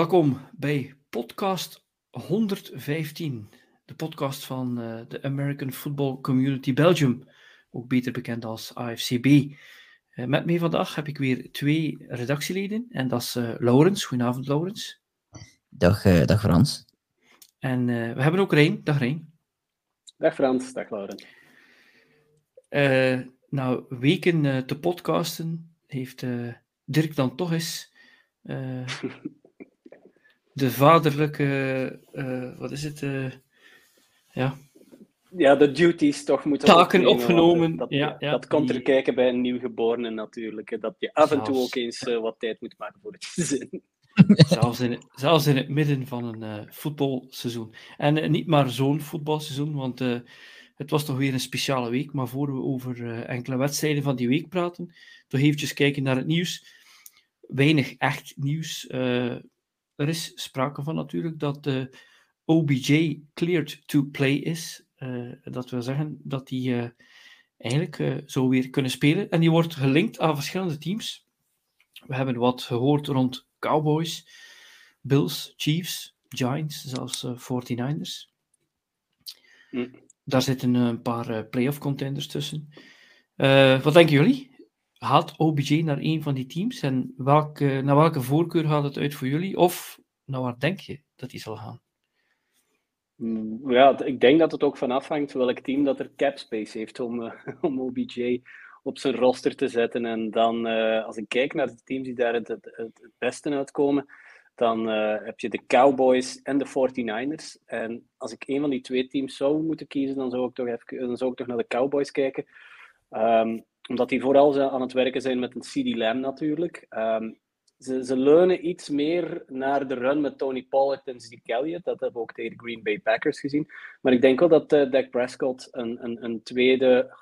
Welkom bij podcast 115, de podcast van uh, de American Football Community Belgium, ook beter bekend als AFCB. Uh, eh, met mij vandaag heb ik weer twee redactieleden, en dat is uh, Laurens. Goedenavond, Laurens. Dag, dag Frans. En we hebben ook Rijn. Dag Rijn. Dag Frans, dag Laurens. nou, weken te podcasten heeft Dirk dan toch eens de vaderlijke, uh, wat is het? Uh, ja. ja, de duties toch moeten Taken opgenomen. Dat, ja, ja, dat komt er kijken bij een nieuwgeborene natuurlijk. Dat je af en toe ook eens uh, wat tijd moet maken voor het gezin. zelfs, in, zelfs in het midden van een voetbalseizoen. En niet maar zo'n voetbalseizoen, want het was toch weer een speciale week. Maar voor we over enkele wedstrijden van die week praten, toch eventjes kijken naar het nieuws. Weinig echt nieuws er is sprake van natuurlijk dat de OBJ cleared to play is. Uh, dat wil zeggen dat hij uh, eigenlijk uh, zou weer kunnen spelen. En die wordt gelinkt aan verschillende teams. We hebben wat gehoord rond Cowboys, Bills, Chiefs, Giants, zelfs 49ers. Mm. Daar zitten een paar playoff contenders tussen. wat denken jullie? Gaat OBJ naar een van die teams? En welke, naar welke voorkeur gaat het uit voor jullie? Of naar waar denk je dat hij zal gaan? Mm, ja, ik denk dat het ook van afhangt welk team dat er cap space heeft om, uh, om OBJ op zijn roster te zetten. En dan, uh, als ik kijk naar de teams die daar het, het, het beste uitkomen, dan uh, heb je de Cowboys en de 49ers. En als ik een van die twee teams zou moeten kiezen, dan zou ik toch, even, dan zou ik toch naar de Cowboys kijken. Um, omdat die vooral aan het werken zijn met een CD Lamb natuurlijk. Um, ze, ze leunen iets meer naar de run met Tony Pollard en Zeke Elliott. Dat hebben we ook tegen de Green Bay Packers gezien. Maar ik denk wel dat uh, Dak Prescott een, een, een tweede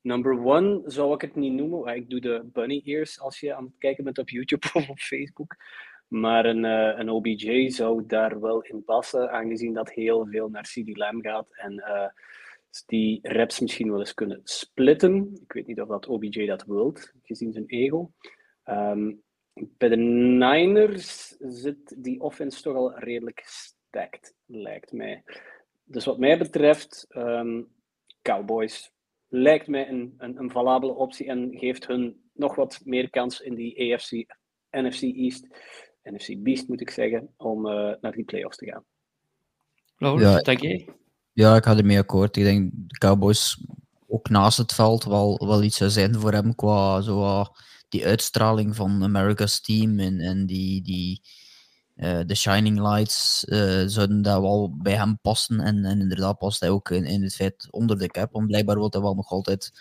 number one zou ik het niet noemen. Ik doe de bunny ears als je aan het kijken bent op YouTube of op Facebook. Maar een, uh, een OBJ zou daar wel in passen, aangezien dat heel veel naar CD Lamb gaat. En uh, die reps misschien wel eens kunnen splitten. Ik weet niet of dat OBJ dat wilt, gezien zijn ego. Um, bij de Niners zit die offense toch al redelijk stacked, lijkt mij. Dus wat mij betreft, um, Cowboys lijkt mij een, een, een valabele optie en geeft hun nog wat meer kans in die AFC, NFC East, NFC Beast moet ik zeggen, om uh, naar die playoffs te gaan. Laurens, ja, denk je? Ja, ik ga ermee akkoord. Ik denk de Cowboys ook naast het veld wel, wel iets zou zijn voor hem qua zo, die uitstraling van America's team en, en die, die uh, de Shining Lights uh, zouden daar wel bij hem passen. En, en inderdaad past hij ook in, in het feit onder de cap. Want blijkbaar wil hij wel nog altijd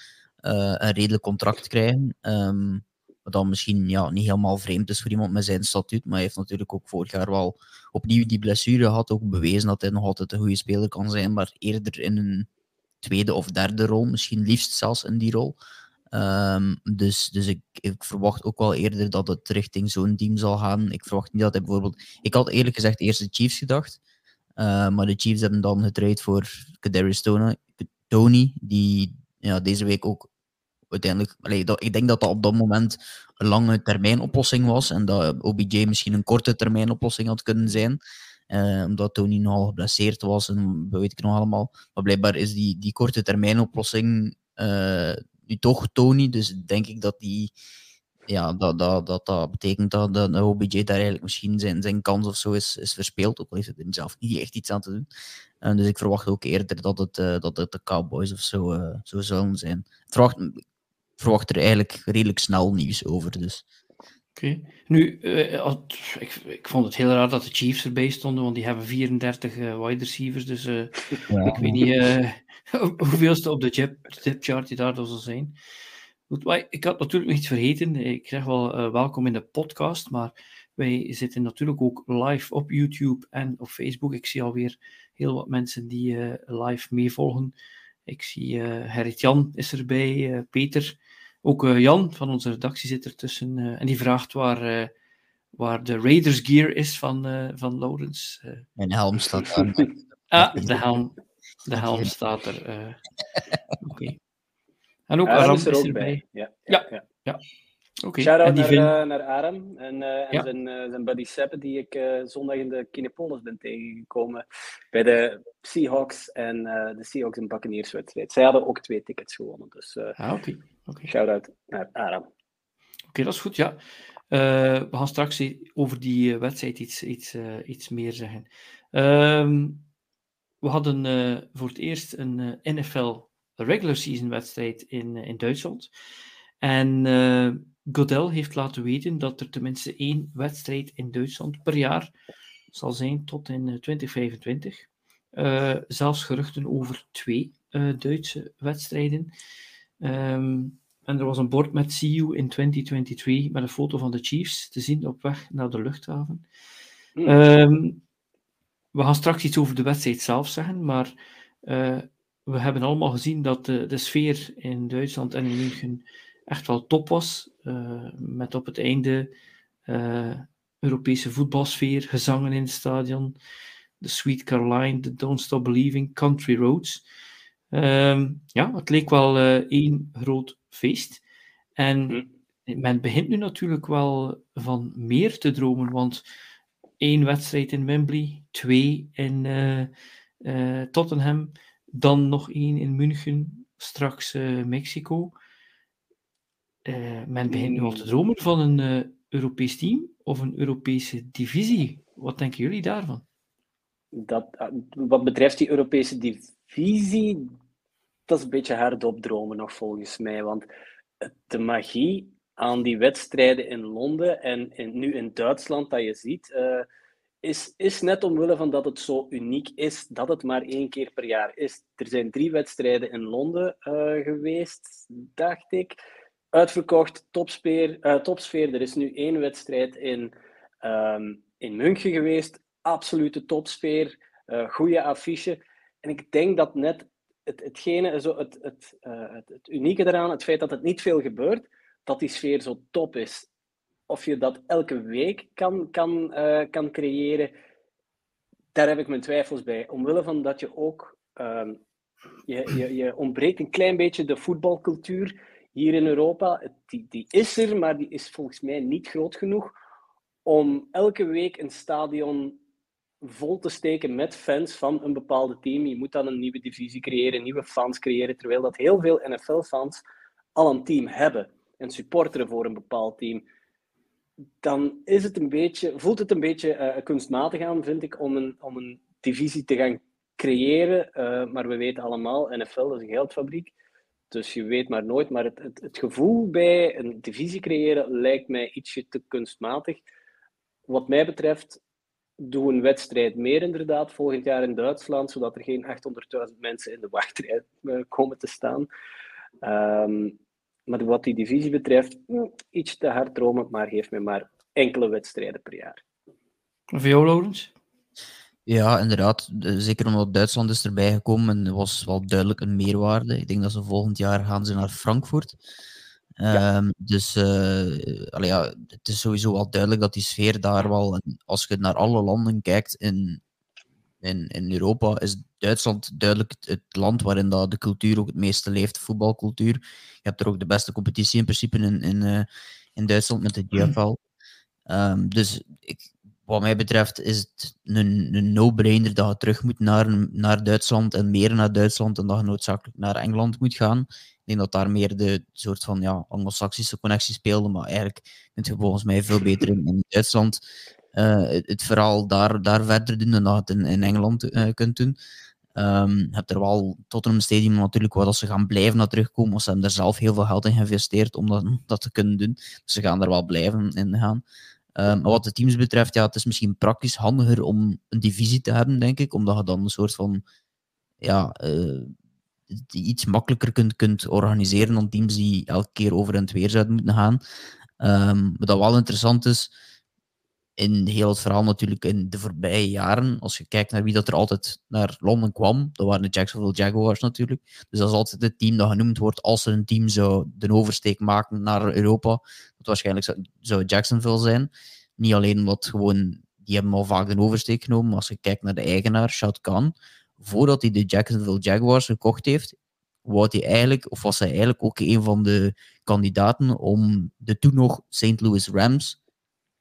uh, een redelijk contract krijgen. Um, wat dan misschien ja, niet helemaal vreemd is voor iemand met zijn statuut. Maar hij heeft natuurlijk ook vorig jaar wel opnieuw die blessure gehad. Ook bewezen dat hij nog altijd een goede speler kan zijn. Maar eerder in een tweede of derde rol. Misschien liefst zelfs in die rol. Um, dus dus ik, ik, verwacht ook wel eerder dat het richting zo'n team zal gaan. Ik verwacht niet dat hij bijvoorbeeld. Ik had eerlijk gezegd eerst de Chiefs gedacht. Uh, maar de Chiefs hebben dan getraind voor Kadarius Tony, die ja, deze week ook uiteindelijk. Dat, ik denk dat dat op dat moment een lange termijn oplossing was. En dat OBJ misschien een korte termijn oplossing had kunnen zijn. Uh, omdat Tony nogal geblesseerd was en weet ik nog allemaal. Maar blijkbaar is die, die korte termijn oplossing. Uh, nu toch Tony, dus denk ik dat die ja, dat, dat, dat, dat betekent dat de OBJ daar eigenlijk misschien zijn, zijn kans of zo is, is verspeeld. Ook al heeft het er zelf niet echt iets aan te doen. En dus ik verwacht ook eerder dat het, uh, dat het de Cowboys of zo, uh, zo zullen zijn. Ik verwacht, verwacht er eigenlijk redelijk snel nieuws over. Dus. Oké. Nu, uh, ik, ik vond het heel raar dat de Chiefs erbij stonden, want die hebben 34 wide receivers. Dus ja. ik weet niet hoeveelste op de chart die daar zal zijn. Goed, maar ik had natuurlijk nog iets vergeten. Ik zeg wel welkom in de podcast, maar wij zitten natuurlijk ook live op YouTube en op Facebook. Ik zie alweer heel wat mensen die live meevolgen. Ik zie uh, Gerrit Jan is erbij, Peter. Ook Jan van onze redactie zit ertussen. en die vraagt waar, waar de Raiders gear is van, van Laurens. Mijn helm staat aan. ah, de helm. De helm staat er. Uh, Oké. Okay. En ook Aram is, er ook erbij. Ja, ja, ja. ja. Okay. Shout-out naar, uh, naar Aram en, uh, en zijn, uh, zijn buddy Seppe, die ik zondag in de Kinepolis ben tegengekomen bij de Seahawks en de Seahawks en Buccaneers wedstrijd. Zij hadden ook twee tickets gewonnen, dus ah, okay. Okay. shout-out naar Aram. Oké, dat is goed, ja. we gaan straks over die wedstrijd iets, iets, iets meer zeggen. Ehm, we hadden voor het eerst een NFL regular season wedstrijd in, in Duitsland. En Godel heeft laten weten dat er tenminste één wedstrijd in Duitsland per jaar zal zijn tot in 2025. Uh, eh, zelfs geruchten over twee Duitse wedstrijden. Um, en er was een bord met See you in 2023 met een foto van de Chiefs te zien op weg naar de luchthaven. Um, we gaan straks iets over de wedstrijd zelf zeggen, maar uh, we hebben allemaal gezien dat de, de sfeer in Duitsland en in München echt wel top was. Uh, met op het einde uh, Europese voetbalsfeer, gezangen in het stadion, de Sweet Caroline, de Don't Stop Believing, Country Roads. Um, ja, het leek wel uh, één groot feest. En hm. men begint nu natuurlijk wel van meer te dromen, want één wedstrijd in Wembley, twee in Tottenham, dan nog één in München, straks Mexico. Men begint nu al te dromen van een Europees team of een Europese divisie. Wat denken jullie daarvan? Dat, wat betreft die Europese divisie, dat is een beetje hardop dromen nog volgens mij. Want de magie aan die wedstrijden in Londen en nu in Duitsland dat je ziet, is, is net omwille van dat het zo uniek is dat het maar één keer per jaar is. Er zijn drie wedstrijden in Londen geweest, dacht ik uitverkocht, topsfeer, uh, topsfeer. Er is nu één wedstrijd in, um, in München geweest. Absolute topsfeer, goede affiche. En ik denk dat net het, hetgene, zo het, het, uh, het, het, unieke eraan, het feit dat het niet veel gebeurt, dat die sfeer zo top is. Of je dat elke week kan, kan, kan creëren, daar heb ik mijn twijfels bij. Omwille van dat je ook, um, je, je, je ontbreekt een klein beetje de voetbalcultuur hier in Europa. Die, die is er, maar die is volgens mij niet groot genoeg om elke week een stadion vol te steken met fans van een bepaalde team. Je moet dan een nieuwe divisie creëren, nieuwe fans creëren, terwijl dat heel veel NFL-fans al een team hebben en supporteren voor een bepaald team. Dan is het een beetje, voelt het een beetje uh, kunstmatig aan, vind ik, om een, om een divisie te gaan creëren. Uh, maar we weten allemaal, NFL is een geldfabriek. Dus je weet maar nooit. Maar het, het gevoel bij een divisie creëren lijkt mij ietsje te kunstmatig. Wat mij betreft, doe een wedstrijd meer inderdaad volgend jaar in Duitsland, zodat er geen 800.000 mensen in de wachtrij eh, komen te staan. Um, maar wat die divisie betreft, hm, iets te hard dromen, maar geef me maar enkele wedstrijden per jaar. Voor jou, Laurens? Ja, inderdaad. Zeker omdat Duitsland is erbij gekomen en was wel duidelijk een meerwaarde. Ik denk dat ze volgend jaar gaan ze naar Frankfurt. Ja. Um, dus uh, allee, ja, het is sowieso wel duidelijk dat die sfeer daar wel, als je naar alle landen kijkt in, in, in Europa, is Duitsland duidelijk het, land waarin dat de cultuur ook het meeste leeft, de voetbalcultuur. Je hebt er ook de beste competitie in principe in, in, uh, in Duitsland met de GFL. Um, ehm, dus ik, wat mij betreft is het een, een no-brainer dat je terug moet naar, naar Duitsland en meer naar Duitsland en dat je noodzakelijk naar Engeland moet gaan. Denk dat daar meer de soort van ja, anglo-saxische connectie speelde, maar eigenlijk kun je volgens mij veel beter in, Duitsland uh, het, verhaal daar, daar verder doen dan dat je het in, in Engeland uh, kunt doen. Um, je hebt er wel Tottenham Stadium natuurlijk waar dat ze gaan blijven naar terugkomen, want ze hebben er zelf heel veel geld in geïnvesteerd om dat, dat te kunnen doen. Dus ze gaan er wel blijven in gaan. Um, wat de teams betreft, ja, het is misschien praktisch handiger om een divisie te hebben, denk ik, omdat je dan een soort van ja, uh, iets makkelijker kunt, kunt organiseren dan teams die elke keer over en weer zouden moeten gaan. Um, wat wel interessant is, in heel het verhaal natuurlijk in de voorbije jaren, als je kijkt naar wie dat er altijd naar Londen kwam, dat waren de Jacksonville Jaguars natuurlijk. Dus dat is altijd het team dat genoemd wordt als er een team zou de oversteek maken naar Europa. Dat waarschijnlijk zou, zou Jacksonville zijn. Niet alleen omdat gewoon, die hebben al vaak de oversteek genomen, maar als je kijkt naar de eigenaar, Shad Khan, voordat hij de Jacksonville Jaguars gekocht heeft, eigenlijk, of was hij eigenlijk ook een van de kandidaten om de toen nog St. Louis Rams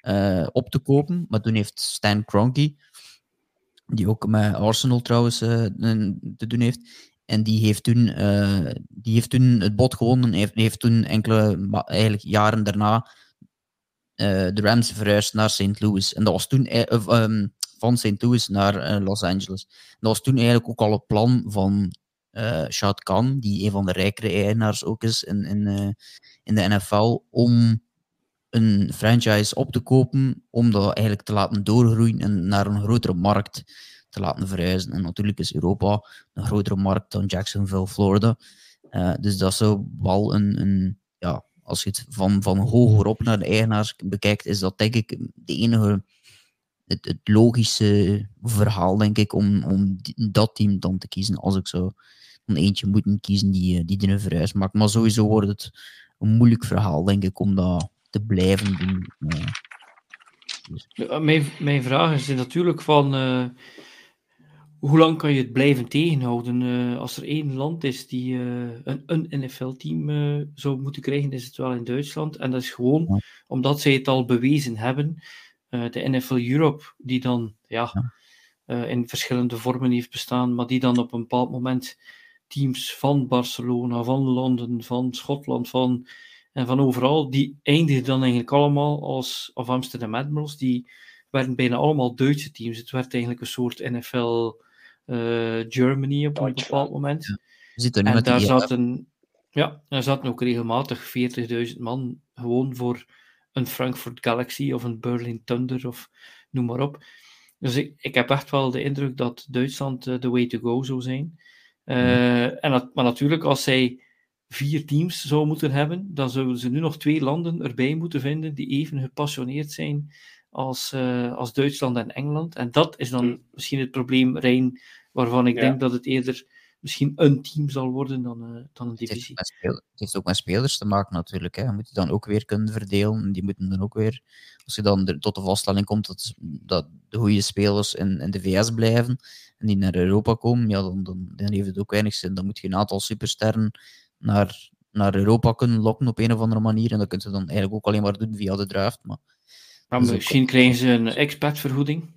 uh, op te kopen. Maar toen heeft Stan Kroenke, die ook met Arsenal trouwens uh, te doen heeft, en die heeft toen, uh, die heeft toen het bod gewonnen. Heeft, heeft toen enkele eigenlijk jaren daarna de Rams verhuisd naar St. Louis. En dat was toen um, van St. Louis naar Los Angeles. Dat was toen eigenlijk ook al het plan van uh, Shad Khan, die een van de rijkere eigenaars ook is in, in, uh, in de NFL, om een franchise op te kopen, om dat eigenlijk te laten doorgroeien en naar een grotere markt te laten verhuizen. En natuurlijk is Europa een grotere markt dan Jacksonville, Florida. Dus dat zou wel een, een ja, als je het van, van hogerop naar de eigenaars bekijkt, is dat denk ik de enige, het, het logische verhaal, denk ik, om, om dat team dan te kiezen als ik zo een eentje moeten kiezen die, die er een verhuis maakt. Maar sowieso wordt het een moeilijk verhaal, denk ik, om dat te blijven doen. Dus. Mijn, mijn vraag is natuurlijk van uh, hoe lang kan je het blijven tegenhouden? Uh, als er één land is die uh, een, een NFL-team zou moeten krijgen, is het wel in Duitsland. En dat is gewoon ja. omdat zij het al bewezen hebben. De NFL Europe, die dan ja, ja. in verschillende vormen heeft bestaan, maar die dan op een bepaald moment teams van Barcelona, van Londen, van Schotland, van en van overal, die eindigden dan eigenlijk allemaal als, of Amsterdam Admirals, die werden bijna allemaal Duitse teams. Het werd eigenlijk een soort NFL uh, Germany op een bepaald moment. Ja. En daar zaten, ja, daar zaten ook regelmatig 40.000 man gewoon voor een Frankfurt Galaxy of een Berlin Thunder of noem maar op. Dus ik, ik heb echt wel de indruk dat Duitsland de uh, way to go zou zijn. Uh, en dat, maar natuurlijk, als zij vier teams zou moeten hebben, dan zouden ze nu nog twee landen erbij moeten vinden die even gepassioneerd zijn als, uh, als Duitsland en Engeland. En dat is dan hmm. misschien het probleem, Rijn, waarvan ik ja. denk dat het eerder misschien een team zal worden dan, uh, dan een divisie. Het heeft, het heeft, ook met spelers te maken natuurlijk. Hè. Je moet je dan ook weer kunnen verdelen. Die moeten dan ook weer, als je dan tot de vaststelling komt dat, dat de goede spelers in, in de VS blijven en die naar Europa komen, ja, dan, dan, dan heeft het ook weinig zin. Dan moet je een aantal supersterren naar, naar Europa kunnen lokken op een of andere manier. En dat kun je dan eigenlijk ook alleen maar doen via de draft. Maar, maar misschien ook... krijgen ze een expertvergoeding.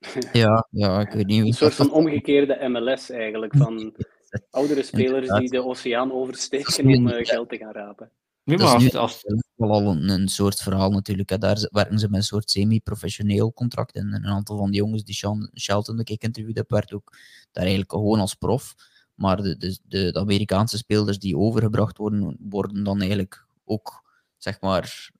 Ja, ja, ik weet niet. Een soort van omgekeerde MLS eigenlijk, van oudere spelers die de oceaan oversteken om uh, geld te gaan rapen. Maar dat is als... wel al een, een, soort verhaal natuurlijk. Hè. Daar werken ze met een soort semi-professioneel contract. En een aantal van die jongens die Shelton, die ik interviewd heb, werd ook daar eigenlijk gewoon als prof. Maar de, de, de, Amerikaanse spelers die overgebracht worden, worden dan eigenlijk ook, zeg maar,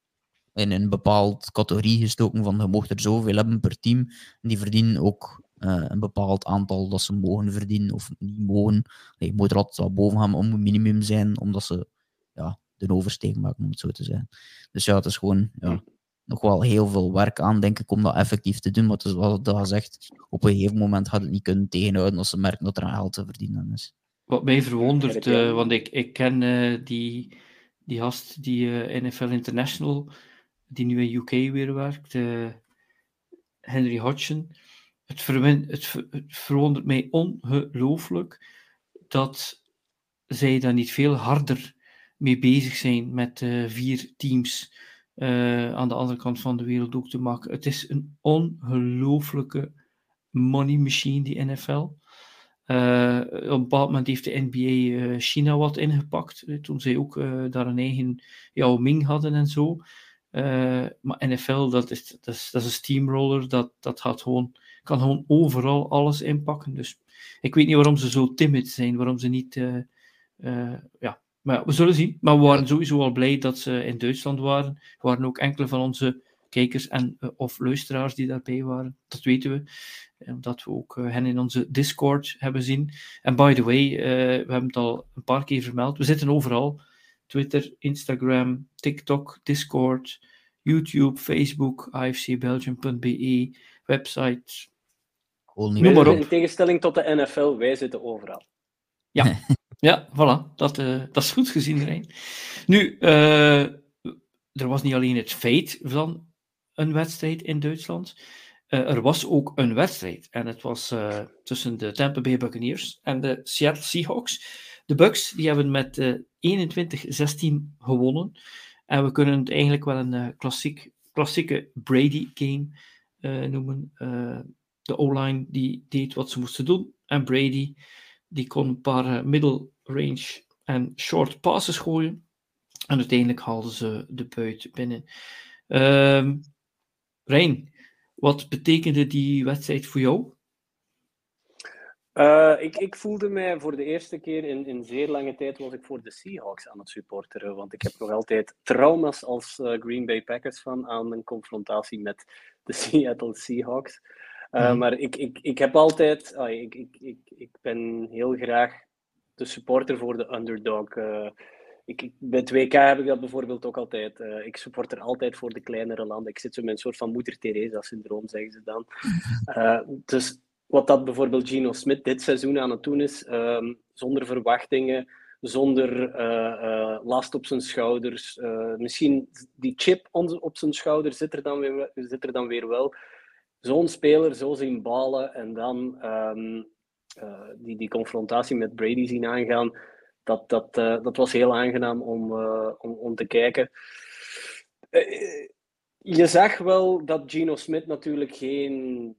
in een bepaald categorie gestoken van je mocht er zoveel hebben per team. En die verdienen ook uh, een bepaald aantal dat ze mogen verdienen of niet mogen. je moet er altijd wel boven gaan om een minimum zijn, omdat ze ja, de oversteek maken, om het zo te zijn. Dus ja, het is gewoon ja, nog wel heel veel werk aan, denk ik, om dat effectief te doen. Maar het is wat dat zegt, op een gegeven moment had het niet kunnen tegenhouden als ze merken dat er een geld te verdienen is. Wat mij verwondert, uh, want ik, ik ken uh, die, die gast, die uh, NFL International, die nu in UK weer werkt, Henry Hodgson. Het, het, het verwondert mij ongelooflijk dat zij daar niet veel harder mee bezig zijn met vier teams uh, aan de andere kant van de wereld ook te maken. Het is een ongelooflijke money machine, die NFL. Op een bepaald moment heeft de NBA eh, China wat ingepakt, toen zij ook daar een eigen Yao Ming hadden en zo. Maar NFL, dat is, dat, is, dat is een steamroller, dat, dat gaat gewoon, kan gewoon overal alles inpakken. Dus ik weet niet waarom ze zo timid zijn, waarom ze niet ja, maar we zullen zien. Maar we waren sowieso al blij dat ze in Duitsland waren. Er waren ook enkele van onze kijkers en of luisteraars die daarbij waren. Dat weten we. Omdat we ook hen in onze Discord hebben zien. En by the way, we hebben het al een paar keer vermeld. We zitten overal. Twitter, Instagram, TikTok, Discord, YouTube, Facebook, afcbelgium.be, website. Noem maar op. In tegenstelling tot de NFL, wij zitten overal. Ja, Ja, voilà. Dat, uh, dat is goed gezien, Rijn. Nu, uh, er was niet alleen het feit van een wedstrijd in Duitsland. Uh, er was ook een wedstrijd. En het was tussen de Tampa Bay Buccaneers en de Seattle Seahawks. De Bucks die hebben met 21-16 gewonnen. En we kunnen het eigenlijk wel een klassiek, klassieke Brady-game noemen. de O-line die deed wat ze moesten doen. En Brady die kon een paar middle range en short passes gooien. En uiteindelijk haalden ze de buit binnen. Um, Rijn, wat betekende die wedstrijd voor jou? Uh, ik, ik, voelde mij voor de eerste keer in, in zeer lange tijd was ik voor de Seahawks aan het supporteren. Want ik heb nog altijd trauma's als uh, Green Bay Packers van aan een confrontatie met de Seattle Seahawks. Uh, mm. Maar ik, ik, ik heb altijd, ik, ik, ik, ik ben heel graag de supporter voor de underdog. Ik, ik, bij 2K heb ik dat bijvoorbeeld ook altijd. Uh, ik supporter altijd voor de kleinere landen. Ik zit zo met een soort van moeder Teresa-syndroom, zeggen ze dan. Uh, dus wat dat bijvoorbeeld Gino Smith dit seizoen aan het doen is, um, zonder verwachtingen, zonder uh, last op zijn schouders. misschien die chip op zijn schouder zit er dan weer, zit er dan weer wel. Zo'n speler, zo zien balen en dan um, die, die confrontatie met Brady zien aangaan dat, dat, dat was heel aangenaam om, om, om te kijken. Je zag wel dat Gino Smith natuurlijk geen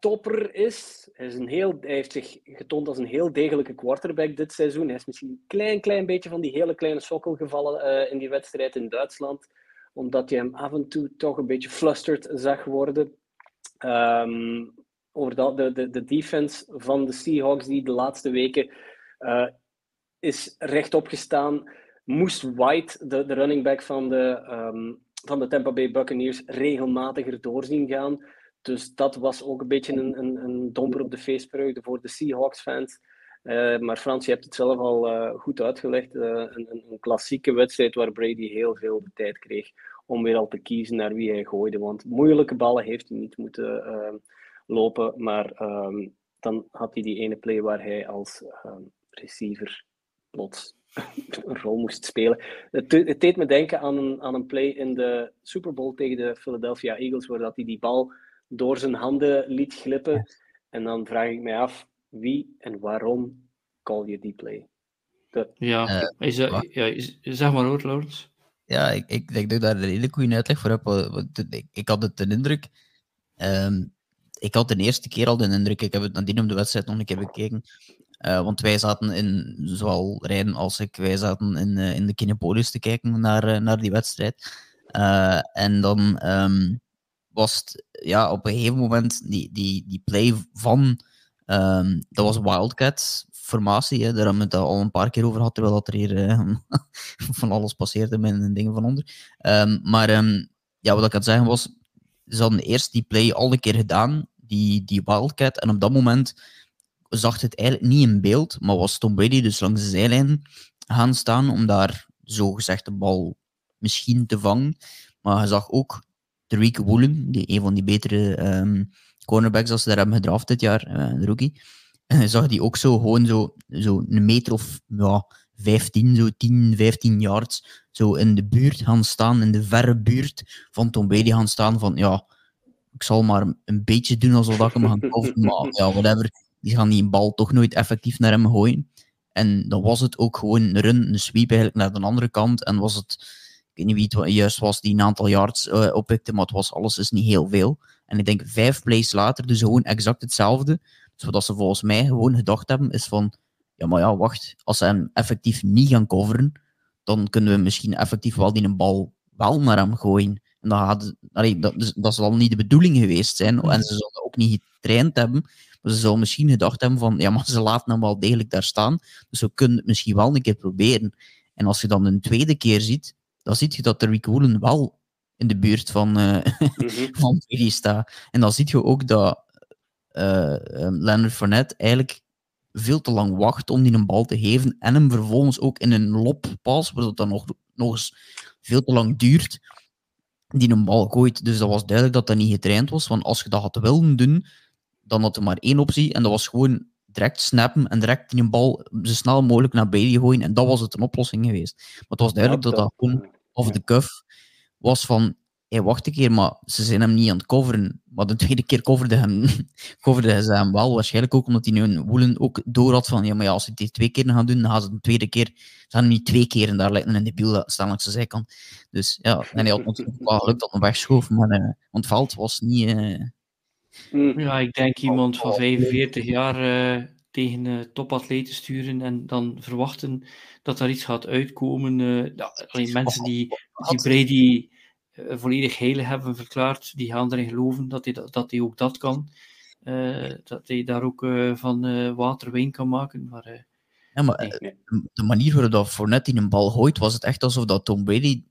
topper is. Hij, is een heel, hij heeft zich getoond als een heel degelijke quarterback dit seizoen. Hij is misschien een klein, klein beetje van die hele kleine sokkel gevallen in die wedstrijd in Duitsland. Omdat je hem af en toe toch een beetje flustered zag worden. Um, over de, de, de, de defense van de Seahawks die de laatste weken uh, is rechtop gestaan. Moest White, de, de running back van de, um, van de Tampa Bay Buccaneers, regelmatiger doorzien gaan. Dus dat was ook een beetje een, een, een domper op de feestvreugde voor de Seahawks-fans. Uh, maar Frans, je hebt het zelf al uh, goed uitgelegd. Uh, een, een, klassieke wedstrijd waar Brady heel veel de tijd kreeg om weer al te kiezen naar wie hij gooide. Want moeilijke ballen heeft hij niet moeten ehm, lopen. Maar um, dan had hij die ene play waar hij als um, receiver plots een rol moest spelen. Het, het, deed me denken aan een, aan een play in de Super Bowl tegen de Philadelphia Eagles, waar dat hij die bal door zijn handen liet glippen. En dan vraag ik mij af, wie en waarom call je die play? De... Ja, uh, is, ja, zeg maar hoor, Lawrence. Ja, ik, ik denk dat ik daar een hele goede uitleg voor heb. Ik, ik had het de indruk... Um, ik had de eerste keer al de indruk, ik heb het nadien op de wedstrijd nog een keer bekeken, uh, want wij zaten in, zowel Rijn als ik, wij zaten in, uh, in de Kinepolis te kijken naar, uh, naar die wedstrijd. en dan um, was ja, op een gegeven moment die, die, die play van, um, dat was Wildcat formatie, hè, daar hebben we het al een paar keer over gehad, terwijl dat er hier van alles passeerde met dingen van onder. Um, maar ja, wat ik het zeggen was, ze hadden eerst die play al een keer gedaan, die, die Wildcat, en op dat moment zag het eigenlijk niet in beeld, maar was Tom Brady dus langs de zijlijn gaan staan om daar zogezegd de bal misschien te vangen. Maar je zag ook Tariq Woolen, die een van die betere um, cornerbacks als ze daar hebben gedraft dit jaar, uh, de rookie. En zag die ook zo gewoon zo, zo een meter of ja, 15, zo 10, 15 yards zo in de buurt gaan staan, in de verre buurt van Tom Brady gaan staan van ja, ik zal maar een beetje doen alsof ik hem gaan kopen, maar ja, whatever die gaan die bal toch nooit effectief naar hem gooien. En dan was het ook gewoon een run, een sweep eigenlijk naar de andere kant. En was het, ik weet niet wie het juist was die een aantal yards uh, oppikte, maar het was alles is niet heel veel. En ik denk vijf plays later, dus gewoon exact hetzelfde. Dus wat ze volgens mij gewoon gedacht hebben, is van, ja maar ja, wacht, als ze hem effectief niet gaan coveren, dan kunnen we misschien effectief wel die een bal wel naar hem gooien. En dan had, allee, dat, dus, dat zal niet de bedoeling geweest zijn. En ze zullen ook niet getraind hebben maar ze zou misschien gedacht hebben van, ja, maar ze laten hem wel degelijk daar staan. Dus we kunnen het misschien wel een keer proberen. En als je dan een tweede keer ziet, dan zie je dat de Rick Woolen wel in de buurt van, uh, van staat. En dan zie je ook dat uh, Leonard Fournette eigenlijk veel te lang wacht om die een bal te geven en hem vervolgens ook in een loppas, wat dan nog, nog eens veel te lang duurt, die een bal gooit. Dus dat was duidelijk dat dat niet getraind was, want als je dat had willen doen, dan had hij maar één optie en dat was gewoon direct snappen en direct die een bal zo snel mogelijk naar Brady gooien. En dat was het een oplossing geweest. Maar het was duidelijk dat dat gewoon off the cuff was van hey, wacht een keer, maar ze zijn hem niet aan het coveren. Maar de tweede keer coverde, hem, coverde ze hem wel. Waarschijnlijk ook omdat hij nu een woelen ook door had van, ja, maar ja, als ze het twee keer gaan doen, dan gaan ze de tweede keer, ze gaan niet twee keer en daar lijkt een debiel staan langs de zijkant. Dus ja, en hij had natuurlijk wel geluk dat hij wegschoof, maar uh, want Veld was niet... Uh... Ja, ik denk iemand van 45 jaar uh, tegen uh, topatleten sturen en dan verwachten dat daar iets gaat uitkomen. Ja, alleen mensen die, die Brady uh, volledig heilig hebben verklaard, die gaan erin geloven dat hij, dat hij ook dat kan. Uh, dat hij daar ook uh, van water wijn kan maken. Maar, ja, maar nee. de manier waarop dat Fournette in een bal gooit, was het echt alsof dat Tom Brady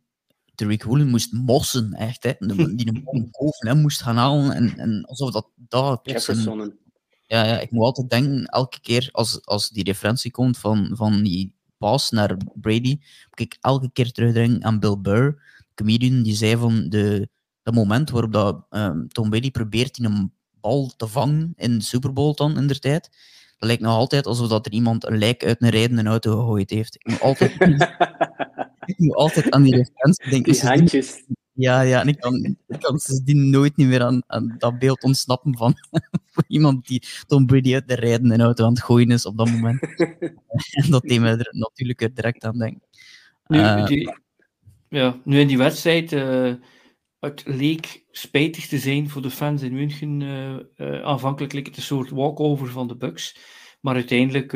Tariq Woolen moest mossen, echt. Hè? Die een bal boven hem moest gaan halen. En, en alsof dat daar een... Ja, ja, ik moet altijd denken, elke keer als, als die referentie komt van, van die pass naar Brady, moet ik elke keer terugdenken aan Bill Burr comedian die zei van de, dat moment waarop dat, um, Tom Brady probeert in een bal te vangen in de Super Bowl dan in der tijd. Dat lijkt nog altijd alsof dat er iemand een lijk uit een rijdende auto gegooid heeft. Ik moet altijd, ik moet altijd aan die referentie denken. Die handjes. Ja, ja, en ik kan, ik kan sindsdien nooit niet meer aan, aan dat beeld ontsnappen van iemand die Tom Brady uit de rijdende auto aan het gooien is op dat moment. en dat deed me er natuurlijk direct aan denken. Nu, uh, die, ja, nu in die wedstrijd, uh, het leek spijtig te zijn voor de fans in München. Uh, uh, aanvankelijk leek het een soort walkover van de Bucks. Maar uiteindelijk,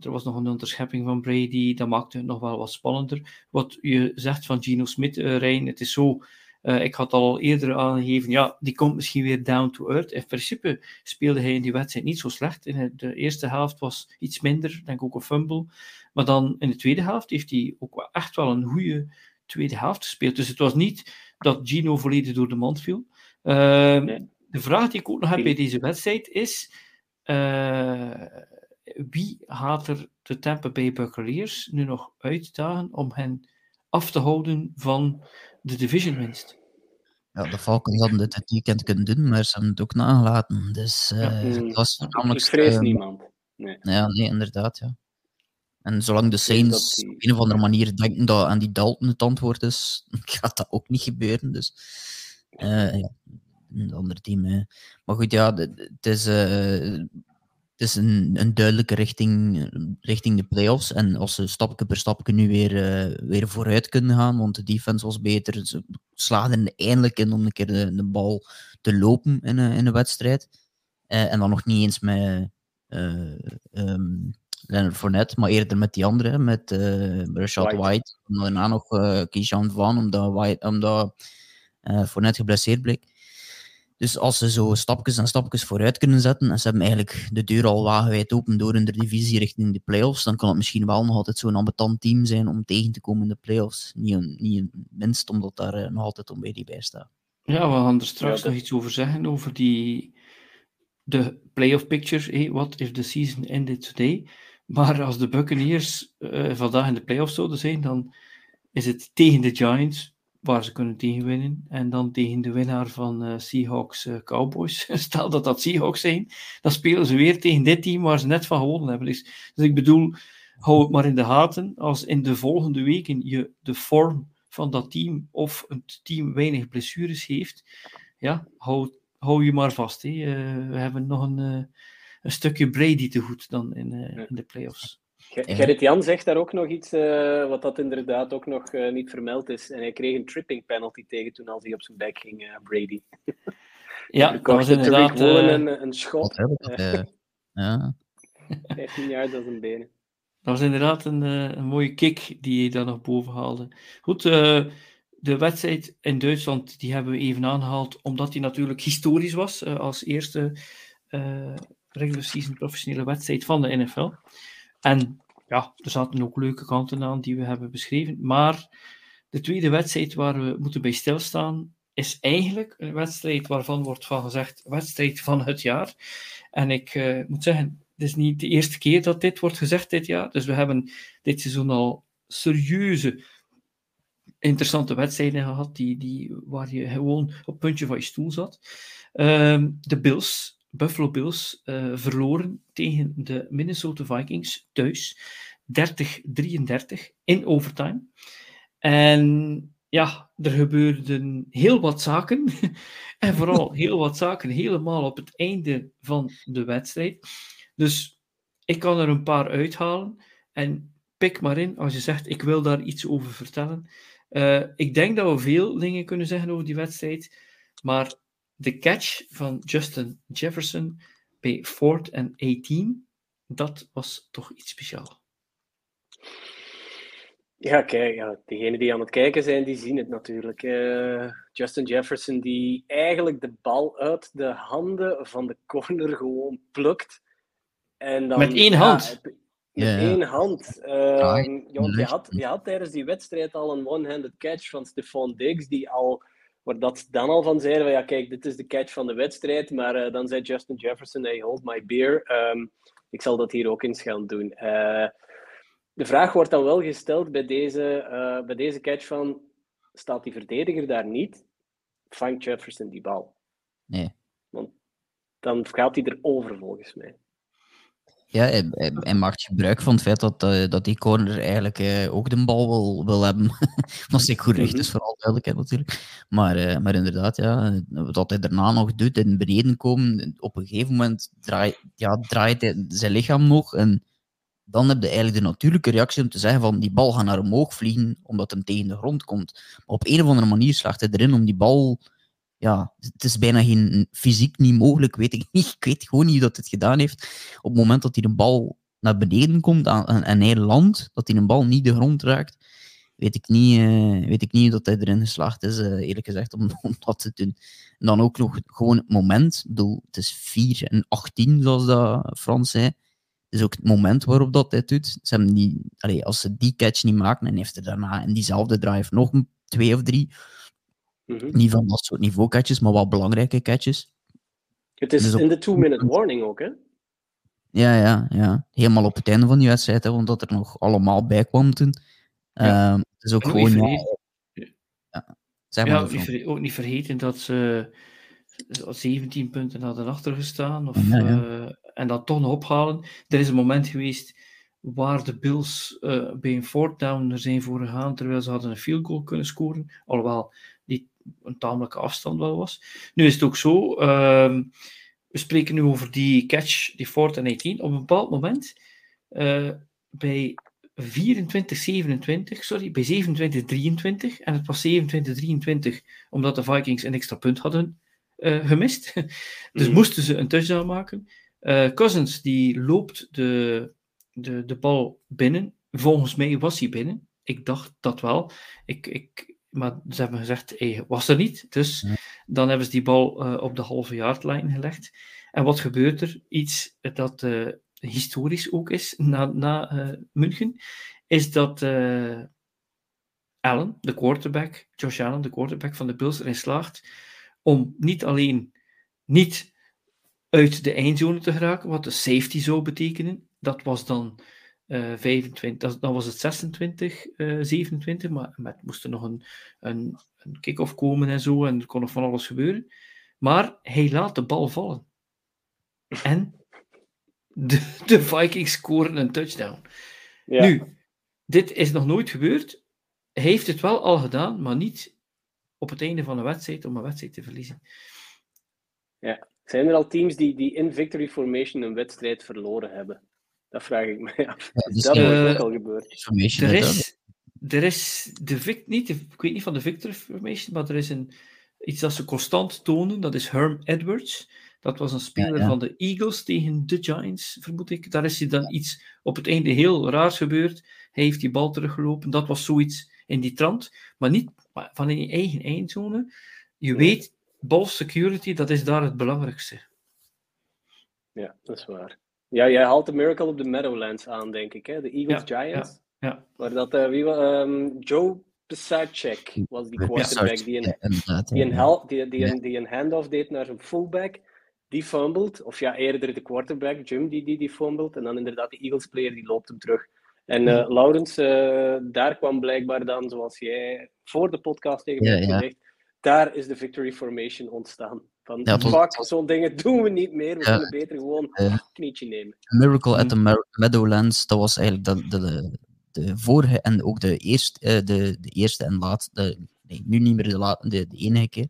er was nog een onderschepping van Brady. Dat maakte het nog wel wat spannender. Wat je zegt van Gino Smith, Rijn, het is zo... ik had al eerder aangegeven, ja, die komt misschien weer down to earth. In principe speelde hij in die wedstrijd niet zo slecht. In de eerste helft was iets minder, denk ook een fumble. Maar dan in de tweede helft heeft hij ook wel echt wel een goede tweede helft gespeeld. Dus het was niet dat Gino volledig door de mand viel. Uh, nee. De vraag die ik ook nog heb bij deze wedstrijd is: uh, wie gaat er de Tampa Bay Buccaneers nu nog uitdagen om hen af te houden van de division winst? Ja, de Falcons hadden dit het weekend kunnen doen, maar ze hebben het ook nagelaten. Dus uh, ja, het was voornamelijk... Ik vrees niemand. Nee. Ja, nee, inderdaad, ja. En zolang de Saints die... op een of andere manier denken dat aan die Dalton het antwoord is, gaat dat ook niet gebeuren. Dus uh, ja, een ander team. Hè. Maar goed, ja, het is, het is een, een duidelijke richting, richting de playoffs. En als ze stapje per stapje nu weer, uh, weer vooruit kunnen gaan, want de defense was beter, ze slaagden eindelijk in om een keer de, de bal te lopen in een, in een wedstrijd. en dan nog niet eens met. Um, Leonard Fournette, maar eerder met die andere, met Rashad White. White. En daarna nog uh, Van, omdat, White, omdat Fournette geblesseerd bleek. Dus als ze zo stapjes en stapjes vooruit kunnen zetten, en ze hebben eigenlijk de deur al wagenwijd open door in de divisie richting de playoffs, dan kan het misschien wel nog altijd zo'n ambetant team zijn om tegen te komen in de playoffs. Niet, niet minst omdat daar nog altijd om bij staat. Ja, we gaan er straks ja, nog iets over zeggen, over die de playoff picture. Hey, what if the season ended today? Maar als de Buccaneers uh, vandaag in de playoffs zouden zijn, dan is het tegen de Giants, waar ze kunnen tegenwinnen. En dan tegen de winnaar van uh, Seahawks uh, Cowboys. Stel dat dat Seahawks zijn, dan spelen ze weer tegen dit team waar ze net van gewonnen hebben. Dus, dus ik bedoel, hou het maar in de gaten. Als in de volgende weken je de vorm van dat team of een team weinig blessures heeft, ja, hou, hou je maar vast. Hè. we hebben nog een een stukje Brady te goed dan in, in de playoffs. Gerrit Jan zegt daar ook nog iets, uh, wat dat inderdaad ook nog uh, niet vermeld is. En hij kreeg een tripping penalty tegen toen als hij op zijn bek ging, uh, Brady. Ja, dat was inderdaad... een, een schot. ja. 15 jaar dat zijn benen. Dat was inderdaad een, een mooie kick die hij dan nog boven haalde. Goed, de wedstrijd in Duitsland die hebben we even aangehaald, omdat die natuurlijk historisch was als eerste regular season professionele wedstrijd van de NFL. En ja, er zaten ook leuke kanten aan die we hebben beschreven. Maar de tweede wedstrijd waar we moeten bij stilstaan, is eigenlijk een wedstrijd waarvan wordt van gezegd wedstrijd van het jaar. En ik uh, moet zeggen, het is niet de eerste keer dat dit wordt gezegd dit jaar. Dus we hebben dit seizoen al serieuze, interessante wedstrijden gehad, die, die, waar je gewoon op het puntje van je stoel zat. Um, de Bills Buffalo Bills uh, verloren tegen de Minnesota Vikings thuis. 30-33 in overtime. En ja, er gebeurden heel wat zaken. en vooral heel wat zaken helemaal op het einde van de wedstrijd. Dus ik kan er een paar uithalen. En pik maar in als je zegt, ik wil daar iets over vertellen. Uh, ik denk dat we veel dingen kunnen zeggen over die wedstrijd. Maar de catch van Justin Jefferson bij Ford en 18, dat was toch iets speciaals. Ja, kijk, ja, degenen die aan het kijken zijn, die zien het natuurlijk. Uh, Justin Jefferson die eigenlijk de bal uit de handen van de corner gewoon plukt. En dan, met één hand? met ja, één hand. Uh, je, had, je had tijdens die wedstrijd al een one-handed catch van Stephon Diggs, die al, waar dat dan al van zeiden, van, ja kijk, dit is de catch van de wedstrijd. Maar uh, dan zei Justin Jefferson, hey, hold my beer. Um, ik zal dat hier ook eens gaan doen. Uh, de vraag wordt dan wel gesteld bij deze, uh, bij deze catch van, staat die verdediger daar niet, vangt Jefferson die bal? Nee. Want dan gaat hij erover volgens mij. Ja, hij, hij, maakt gebruik van het feit dat, uh, dat die corner eigenlijk uh, ook de bal wil, wil hebben. Als ik goed recht is, mhm. vooral duidelijkheid natuurlijk. Maar, uh, maar inderdaad, ja, wat hij daarna nog doet, in beneden komen, op een gegeven moment draai, ja, draait hij zijn lichaam nog en dan heb je eigenlijk de natuurlijke reactie om te zeggen van die bal gaat naar omhoog vliegen omdat hem tegen de grond komt. Maar op een of andere manier slaagt hij erin om die bal... Ja, het is bijna geen, fysiek niet mogelijk, weet ik niet. Ik weet gewoon niet hoe dat het gedaan heeft. Op het moment dat hij de bal naar beneden komt en hij landt, dat hij een bal niet de grond raakt, weet ik niet, uh, weet ik niet dat hij erin geslaagd is, uh, eerlijk gezegd, om, dat te doen. En dan ook nog gewoon het moment. Ik bedoel, het is 4 en 18, zoals dat Frans zei is ook het moment waarop dat hij doet. Ze hebben die, als ze die catch niet maken, en heeft er daarna in diezelfde drive nog twee of drie. Mm Niet van dat soort niveau catches, maar wel belangrijke catches. Het is dus in de two-minute warning ook, hè? Ja, ja, ja. Helemaal op het einde van die wedstrijd, hè, omdat er nog allemaal bij kwam toen. Ja. Um, het is ook gewoon... Ja, zeg maar ja, ook, ook niet vergeten dat ze 17 punten hadden achtergestaan. Of, ja, uh, en dat toch nog ophalen. Er is een moment geweest waar de Bills uh, bij een fourth down er zijn voor gegaan, terwijl ze hadden een field goal kunnen scoren. Alhoewel een tamelijke afstand wel was. Nu is het ook zo. Uh, we spreken nu over die catch, die fourth en 18. Op een bepaald moment, uh, bij 24-27, sorry, bij 27-23, en het was 27-23 omdat de Vikings een extra punt hadden uh, gemist. dus mm. moesten ze een touchdown maken. Uh, Cousins die loopt de, de, de bal binnen. Volgens mij was hij binnen. Ik dacht dat wel. Ik, ik, maar ze hebben gezegd, hij was er niet. Dus dan hebben ze die bal uh, op de halve yardlijn gelegd. En wat gebeurt er? Iets dat uh, historisch ook is na, na München, is dat Allen, de quarterback, Josh Allen, de quarterback van de Bills, erin slaagt om niet alleen niet uit de eindzone te geraken, wat de safety zou betekenen. Dat was dan uh, 25, dan was het 26, uh, 27, maar met moest er nog een, een, een kick-off komen en zo, en er kon nog van alles gebeuren. Maar hij laat de bal vallen. En de, de Vikings scoren een touchdown. Ja. Nu, dit is nog nooit gebeurd. Hij heeft het wel al gedaan, maar niet op het einde van een wedstrijd om een wedstrijd te verliezen. Ja. Zijn er al teams die, die in Victory Formation een wedstrijd verloren hebben? Dat vraag ik me af. Ja, dus, dat uh, ook al gebeurd. Er is, er is de, vic, niet de, ik weet niet van de Victory Formation, maar er is een, iets dat ze constant tonen. Dat is Herm Edwards. Dat was een speler ja, ja. van de Eagles tegen de Giants, vermoed ik. Daar is hij dan iets op het einde heel raars gebeurd. Hij heeft die bal teruggelopen. Dat was zoiets in die trant. Maar niet van in je eigen eindzone. Je weet, ball security, dat is daar het belangrijkste. Ja, dat is waar. Ja, jij haalt de Miracle op de Meadowlands aan, denk ik. Hè? De Eagles Giants. Ja. Waar dat, uh, wie, um, Joe Pisacek was die quarterback die een, die een, die, die, een, die een handoff deed naar zijn fullback. Die fumbled, of ja, eerder de quarterback, Jim, die, die, die fumbled. En dan inderdaad de Eagles player, die loopt hem terug. En uh, Laurens, uh, daar kwam blijkbaar dan, zoals jij voor de podcast tegen mij hebt gezegd, daar is de Victory Formation ontstaan. Van, ja, fuck, zo'n dingen doen we niet meer, we ja. kunnen beter gewoon een knietje nemen. Miracle at the Meadowlands, dat was eigenlijk de, de, de, vorige en ook de eerste, uh, de, de eerste en laatste, de, nu niet meer de, de, de enige keer,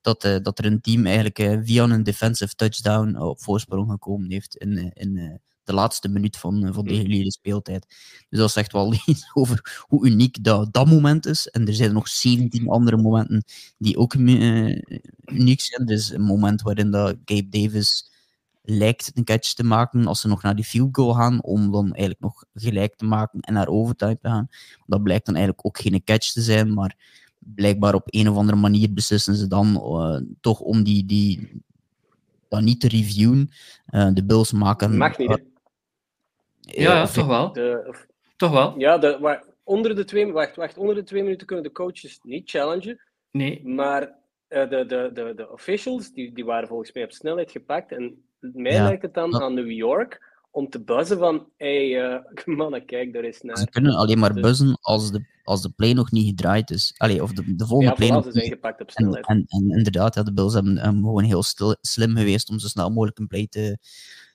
dat, uh, dat er een team eigenlijk uh, via een defensive touchdown op voorsprong gekomen heeft in, in de laatste minuut van, van de hele mm. speeltijd. Dus dat zegt wel iets over hoe uniek dat, dat moment is. En er zijn nog 17 andere momenten die ook uniek zijn. Dus een moment waarin dat Gabe Davis lijkt een catch te maken als ze nog naar die field goal gaan, om dan eigenlijk nog gelijk te maken en naar overtime te gaan. Dat blijkt dan eigenlijk ook geen catch te zijn, maar blijkbaar op een of andere manier beslissen ze dan uh, toch om die, die, dat niet te reviewen. Uh, de Bills maken... Mag niet, ja, ja toch wel. De, toch wel. Ja, de, waar, onder de twee, wacht, wacht, onder de twee minuten kunnen de coaches niet challengen. Nee. Maar uh, de, de, de, de officials, die, die waren volgens mij op snelheid gepakt en mij lijkt het dan aan New York om te buzzen van hey, uh, mannen, kijk, daar is naar. Ze kunnen alleen maar dus- buzzen als de, als de play nog niet gedraaid is. Allee, of de, de volgende ja, play nog zijn gepakt op snelheid. En, en, en inderdaad, ja, de Bills hebben, gewoon heel stil, slim geweest om zo snel mogelijk een play te,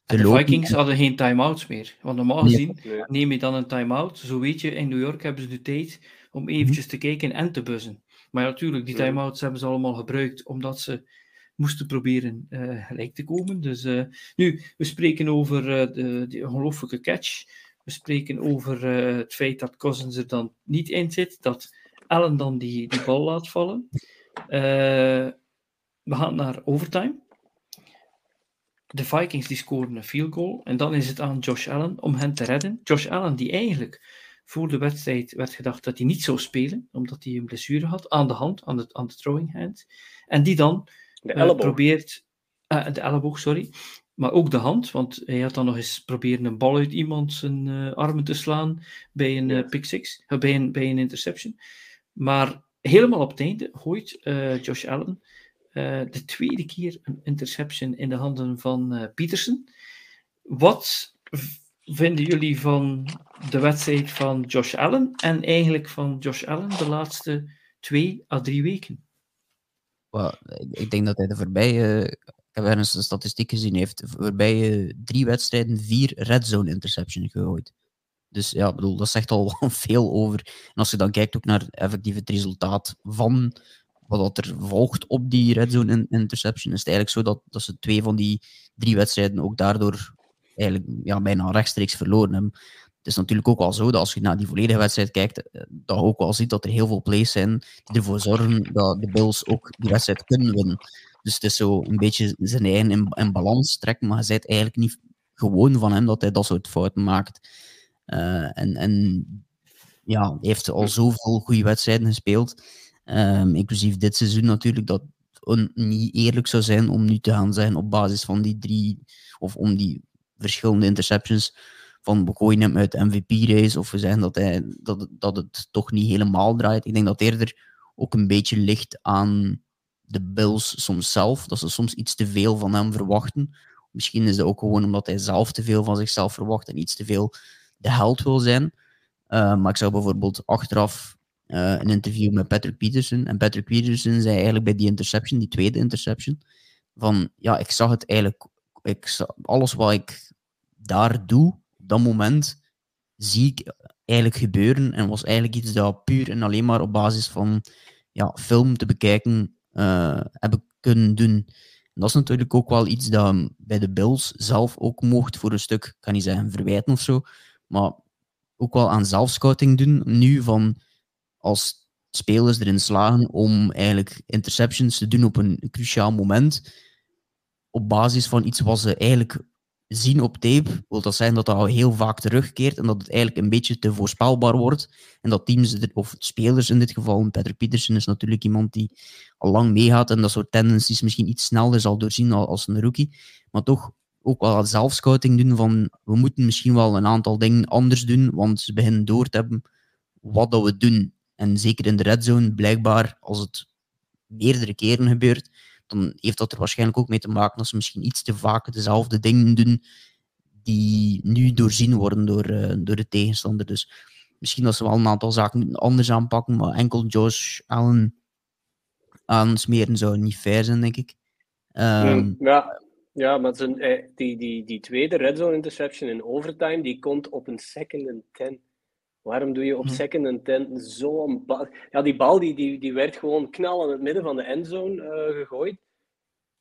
de. Vikings hadden geen time-outs meer. Want normaal gezien neem je dan een time-out. Zo weet je, in New York hebben ze de tijd om mhm. eventjes te kijken en te buzzen. Maar natuurlijk, die time-outs hebben ze allemaal gebruikt omdat ze moesten proberen uh, gelijk te komen. Dus uh, nu, we spreken over uh, de, die ongelooflijke catch. We spreken over het feit dat Cousins er dan niet in zit, dat Allen dan die, die bal laat vallen. we gaan naar overtime. De Vikings die scoren een field goal en dan is het aan Josh Allen om hen te redden. Josh Allen die eigenlijk voor de wedstrijd werd gedacht dat hij niet zou spelen, omdat hij een blessure had aan de hand, aan de, aan de throwing hand. En die dan de eh, probeert, uh, de elleboog, sorry. Maar ook de hand, want hij had dan nog eens proberen een bal uit iemand zijn uh, armen te slaan bij een pick six, bij een, bij een interception. Maar helemaal op het einde gooit Josh Allen de tweede keer een interception in de handen van Peterson. Wat vinden jullie van de wedstrijd van Josh Allen en eigenlijk van Josh Allen de laatste twee à drie weken? ik denk dat hij de voorbije, ik heb ergens een statistiek gezien, heeft de voorbije drie wedstrijden vier red zone interception gegooid. Dus ja, bedoel, dat zegt al veel over. En als je dan kijkt ook naar effectief het resultaat van wat er volgt op die red zone interception, is het eigenlijk zo dat, dat ze twee van die drie wedstrijden ook daardoor eigenlijk ja, bijna rechtstreeks verloren hebben is natuurlijk ook wel zo dat als je naar die volledige wedstrijd kijkt, eh, dat je ook wel ziet dat er heel veel plays zijn die ervoor zorgen dat de Bills ook die wedstrijd kunnen winnen. Dus het is zo een beetje zijn eigen in, balans trekken, maar je bent eigenlijk niet gewoon van hem dat hij dat soort fouten maakt. Uh, en, en ja, hij heeft al zoveel goede wedstrijden gespeeld, um, inclusief dit seizoen natuurlijk, dat het niet eerlijk zou zijn om nu te gaan zijn op basis van die drie, of om die verschillende interceptions, van we gooien hem uit de MVP-race of we zeggen dat, hij, dat, dat het toch niet helemaal draait. Ik denk dat eerder ook een beetje ligt aan de Bills soms zelf, dat ze soms iets te veel van hem verwachten. Misschien is het ook gewoon omdat hij zelf te veel van zichzelf verwacht en iets te veel de held wil zijn. Uh, maar ik zou bijvoorbeeld achteraf uh, een interview met Patrick Peterson. En Patrick Peterson zei eigenlijk bij die interception, die tweede interception, van ja, ik zag het eigenlijk, ik zag, alles wat ik daar doe, dat moment zie ik eigenlijk gebeuren en was eigenlijk iets dat puur en alleen maar op basis van ja, film te bekijken uh, heb ik kunnen doen. En dat is natuurlijk ook wel iets dat bij de Bills zelf ook mocht voor een stuk, kan niet zeggen verwijten of zo, maar ook wel aan zelfscouting doen. Nu van als spelers erin slagen om eigenlijk interceptions te doen op een cruciaal moment, op basis van iets wat ze eigenlijk zien op tape, wil dat zijn dat dat al heel vaak terugkeert en dat het eigenlijk een beetje te voorspelbaar wordt. En dat teams, of spelers in dit geval, Patrick Peterson is natuurlijk iemand die al lang meegaat en dat soort tendencies misschien iets sneller zal doorzien als een rookie. Maar toch ook wel zelfscouting doen van we moeten misschien wel een aantal dingen anders doen, want ze beginnen door te hebben wat dat we doen. En zeker in de red zone, blijkbaar, als het meerdere keren gebeurt, dan heeft dat er waarschijnlijk ook mee te maken dat ze misschien iets te vaak dezelfde dingen doen die nu doorzien worden door, uh, door de tegenstander. Dus misschien dat ze wel een aantal zaken anders aanpakken, maar enkel Josh Allen aansmeren zou niet fair zijn, denk ik. Um, ja, ja, maar zijn, eh, die, die, die tweede red zone interception in overtime, die komt op een second and ten Waarom doe je op Hm. second and ten zo'n bal? Ja, die bal die, die, die werd gewoon knal in het midden van de endzone eh, gegooid.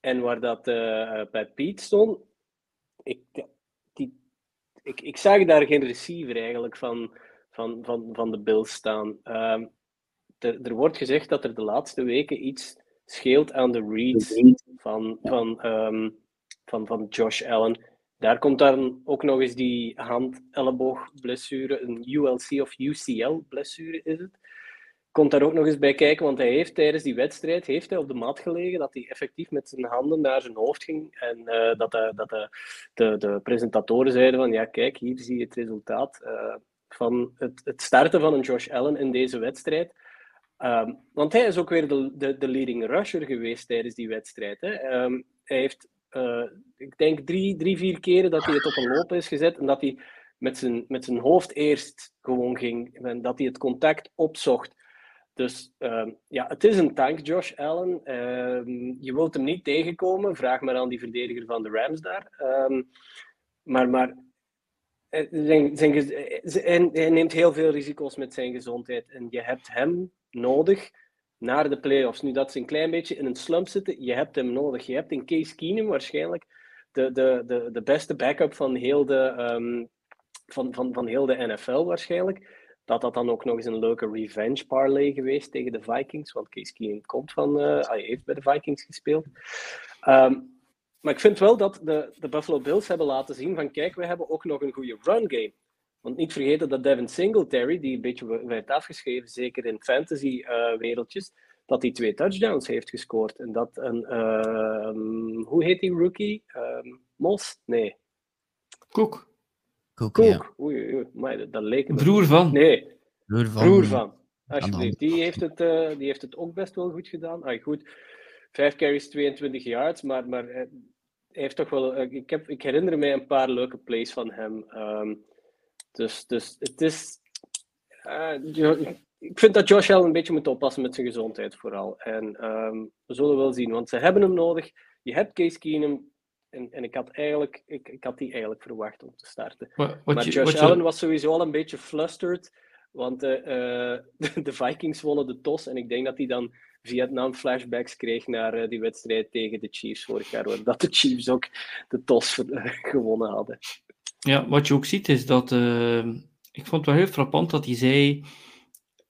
En waar dat eh, bij Piet stond, ik, die, ik, ik zag daar geen receiver eigenlijk van, van, van, van de Bills staan. Ehm, er, er wordt gezegd dat er de laatste weken iets scheelt aan de reads van, van, ehm, van, van Josh Allen. Daar komt dan ook nog eens die hand-elleboog-blessure, een ULC of UCL-blessure is het. Komt daar ook nog eens bij kijken, want hij heeft tijdens die wedstrijd heeft hij op de mat gelegen, dat hij effectief met zijn handen naar zijn hoofd ging. En eh, dat, de, dat de, de, presentatoren zeiden van, ja kijk, hier zie je het resultaat eh, van het, het starten van een Josh Allen in deze wedstrijd. Ehm, want hij is ook weer de, de, de leading rusher geweest tijdens die wedstrijd. Hè. Ehm, hij heeft, eh, ik denk, drie, drie, vier keren dat hij het op een loop is gezet en dat hij met zijn, met zijn hoofd eerst gewoon ging en dat hij het contact opzocht. Dus ehm, ja, het is een tank, Josh Allen. Ehm, je wilt hem niet tegenkomen. Vraag maar aan die verdediger van de Rams daar. Ehm, maar maar eh, eh, hij neemt heel veel risico's met zijn gezondheid. En je hebt hem nodig naar de playoffs. Nu dat ze een klein beetje in een slump zitten, je hebt hem nodig. Je hebt in Case Keenum waarschijnlijk de, de, de, de beste backup van heel de, ehm, van, van, van heel de NFL waarschijnlijk. Dat dat dan ook nog eens een leuke revenge parlay geweest tegen de Vikings. Want Case Keenum komt van, eh, hij heeft bij de Vikings gespeeld. Ehm, maar ik vind wel dat de, de Buffalo Bills hebben laten zien van kijk, we hebben ook nog een goede run game. Want niet vergeten dat Devin Singletary, die een beetje werd afgeschreven, zeker in fantasy eh, wereldjes, dat hij twee touchdowns heeft gescoord. En dat een, ehm, hoe heet die rookie? Ehm, Mos? Nee, Koek, Cook, Cook. ja. Oei, oei, maar dat, dat leek me. broer van. Nee, Broer van, broer van. Alsjeblieft, die heeft, het, eh, die heeft het ook best wel goed gedaan. Ah, goed, vijf carries, 22 yards, maar, maar eh, hij heeft toch wel... ik, heb, ik herinner mij een paar leuke plays van hem. Ehm, dus, dus het is... eh, ik vind dat Josh Allen een beetje moet oppassen met zijn gezondheid vooral. En ehm, we zullen wel zien, want ze hebben hem nodig. Je hebt Case Keenum. En, en ik, had eigenlijk, ik, ik had die eigenlijk verwacht om te starten. Maar Josh Allen was sowieso al een beetje flustered. Want eh, eh, de, de Vikings wonnen de TOS. En ik denk dat hij dan Vietnam flashbacks kreeg naar die wedstrijd tegen de Chiefs vorig jaar. Waar dat de Chiefs ook de TOS gewonnen hadden. Ja, wat je ook ziet is dat. eh, ik vond het wel heel frappant dat hij zei.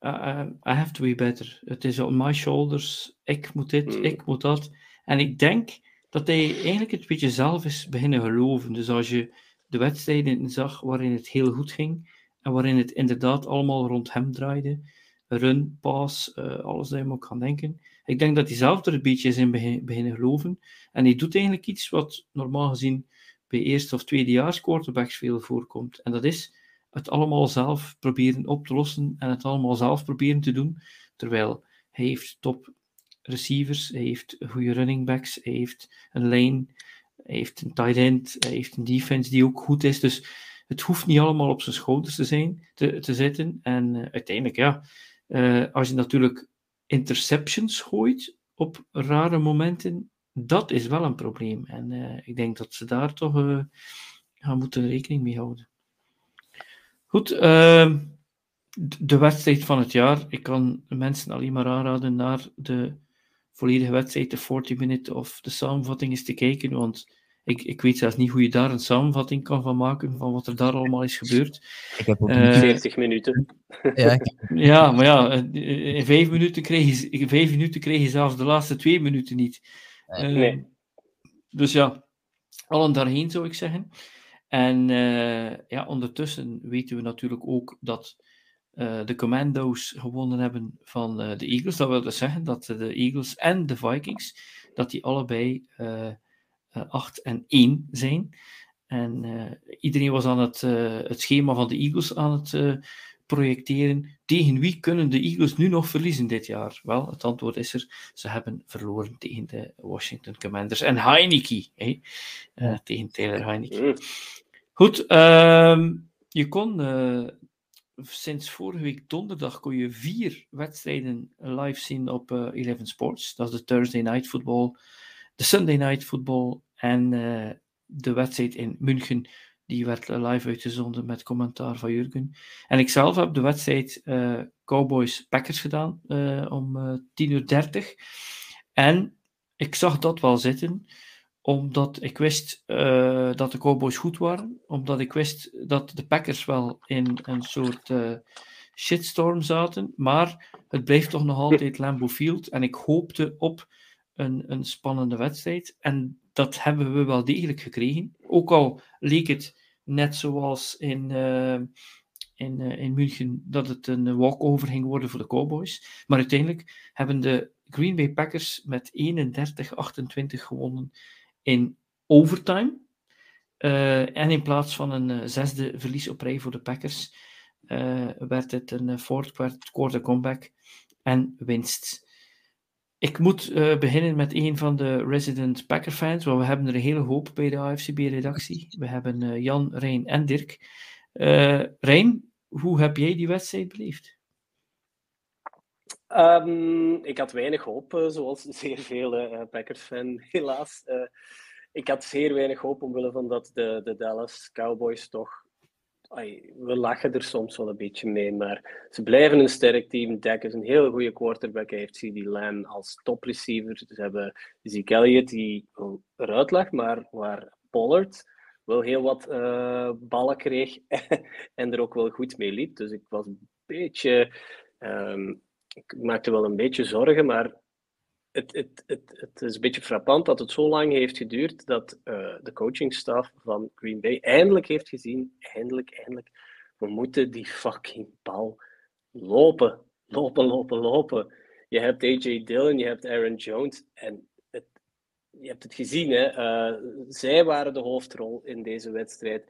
uh, uh, I have to be better. Het is on my shoulders. Ik moet dit, Mm. ik moet dat. En ik denk dat hij eigenlijk een beetje zelf is beginnen geloven. Dus als je de wedstrijden zag waarin het heel goed ging. En waarin het inderdaad allemaal rond hem draaide. Run, pass, eh, alles dat je maar kan denken. Ik denk dat hij zelf er een beetje is in begin- beginnen geloven. En hij doet eigenlijk iets wat normaal gezien bij eerste of tweedejaars quarterbacks veel voorkomt. En dat is het allemaal zelf proberen op te lossen en het allemaal zelf proberen te doen. Terwijl hij heeft top receivers, hij heeft goede running backs, hij heeft een lane, hij heeft een tight end, hij heeft een defense die ook goed is. Dus het hoeft niet allemaal op zijn schouders te zijn, te, te zitten. En uh, uiteindelijk, ja, uh, als je natuurlijk interceptions gooit op rare momenten, dat is wel een probleem. En uh, ik denk dat ze daar toch uh, gaan moeten rekening mee houden. Goed, uh, de wedstrijd van het jaar. Ik kan mensen alleen maar aanraden naar de volledige wedstrijd, de 40 minuten of de samenvatting eens te kijken, want ik, ik weet zelfs niet hoe je daar een samenvatting kan van maken, van wat er daar allemaal is gebeurd. Ik heb ook uh, 40 minuten. Ja, ja, maar ja, in vijf minuten, kreeg je, in vijf minuten kreeg je zelfs de laatste twee minuten niet. Nee. Uh, dus ja, allen daarheen zou ik zeggen. En uh, ja, ondertussen weten we natuurlijk ook dat uh, de Commando's gewonnen hebben van uh, de Eagles. Dat wil dus zeggen dat de Eagles en de Vikings, dat die allebei 8 en 1 zijn. En iedereen was aan het, het schema van de Eagles aan het projecteren. Tegen wie kunnen de Eagles nu nog verliezen dit jaar? Wel, het antwoord is er. Ze hebben verloren tegen de Washington Commanders. En Heineke, hè? Uh, tegen Taylor Heineke. Goed, uh, je kon uh, sinds vorige week donderdag kon je vier wedstrijden live zien op uh, Eleven Sports. Dat is de Thursday Night Football, de Sunday Night Football en de wedstrijd in München Die werd live uitgezonden met commentaar van Jurgen. En ik zelf heb de wedstrijd Cowboys-Packers gedaan om 10.30 uur. En ik zag dat wel zitten omdat ik wist dat de Cowboys goed waren, omdat ik wist dat de Packers wel in een soort shitstorm zaten, maar het bleef toch nog altijd Lambeau Field en ik hoopte op een, een spannende wedstrijd en dat hebben we wel degelijk gekregen. Ook al leek het net zoals in, uh, in, in München dat het een walkover ging worden voor de Cowboys, maar uiteindelijk hebben de Green Bay Packers met 31-28 gewonnen in overtime. Uh, en in plaats van een zesde verlies op rij voor de Packers, werd het een fourth quarter comeback en winst. Ik moet beginnen met een van de resident Packer fans, want we hebben er een hele hoop bij de AFCB-redactie. We hebben Jan, Rijn en Dirk. Rijn, hoe heb jij die wedstrijd beleefd? Um, ik had weinig hoop, uh, zoals zeer veel uh, Packers-fan, helaas. Uh, ik had zeer weinig hoop omwille van dat de, de Dallas Cowboys toch... We lachen er soms wel een beetje mee, maar ze blijven een sterk team. Dak is een heel goede quarterback. Hij heeft CD Lamb als topreceiver. Ze hebben Zeke Elliott, die eruit lag, maar waar Pollard wel heel wat ballen kreeg en er ook wel goed mee liep. Dus ik was een beetje... Um, ik maakte wel een beetje zorgen, maar het, het, het, is een beetje frappant dat het zo lang heeft geduurd dat uh, de coachingstaf van Green Bay eindelijk heeft gezien, eindelijk, eindelijk, we moeten die fucking bal lopen, lopen, lopen, lopen. Je hebt AJ Dillon, je hebt Aaron Jones en je hebt het gezien, hè? Uh, zij waren de hoofdrol in deze wedstrijd.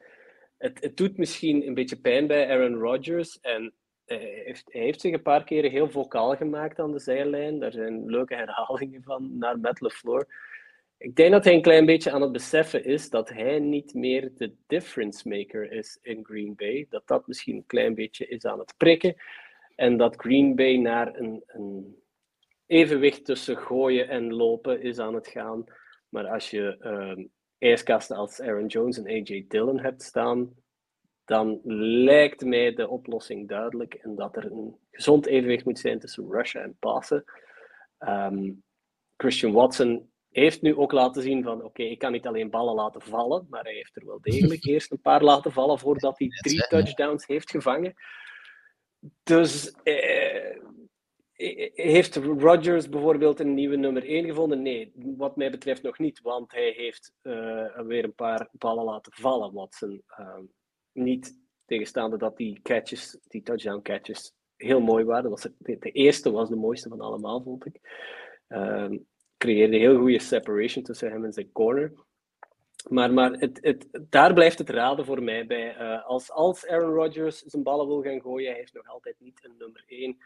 Het, het doet misschien een beetje pijn bij Aaron Rodgers en hij heeft, hij heeft zich een paar keren heel vocaal gemaakt aan de zijlijn. Daar zijn leuke herhalingen van naar Matt LeFleur. Ik denk dat hij een klein beetje aan het beseffen is dat hij niet meer de difference maker is in Green Bay. Dat dat misschien een klein beetje is aan het prikken. En dat Green Bay naar een, een evenwicht tussen gooien en lopen is aan het gaan. Maar als je uh, ijskasten als Aaron Jones en AJ Dillon hebt staan, dan lijkt mij de oplossing duidelijk en dat er een gezond evenwicht moet zijn tussen rushen en passen. Um, Christian Watson heeft nu ook laten zien van oké, ik kan niet alleen ballen laten vallen, maar hij heeft er wel degelijk eerst een paar laten vallen voordat hij drie touchdowns heeft gevangen. Dus eh, eh, heeft Rodgers bijvoorbeeld een nieuwe nummer 1 gevonden? Nee, wat mij betreft nog niet, want hij heeft uh, weer een paar ballen laten vallen, Watson. Um, niet tegenstaande dat die catches, die touchdown catches, heel mooi waren. Dat was de, eerste was de mooiste van allemaal, vond ik. Um, creëerde heel goede separation tussen hem en zijn corner. Maar, maar het, het, daar blijft het raden voor mij bij. Uh, als, als Aaron Rodgers zijn ballen wil gaan gooien, hij heeft nog altijd niet een nummer 1.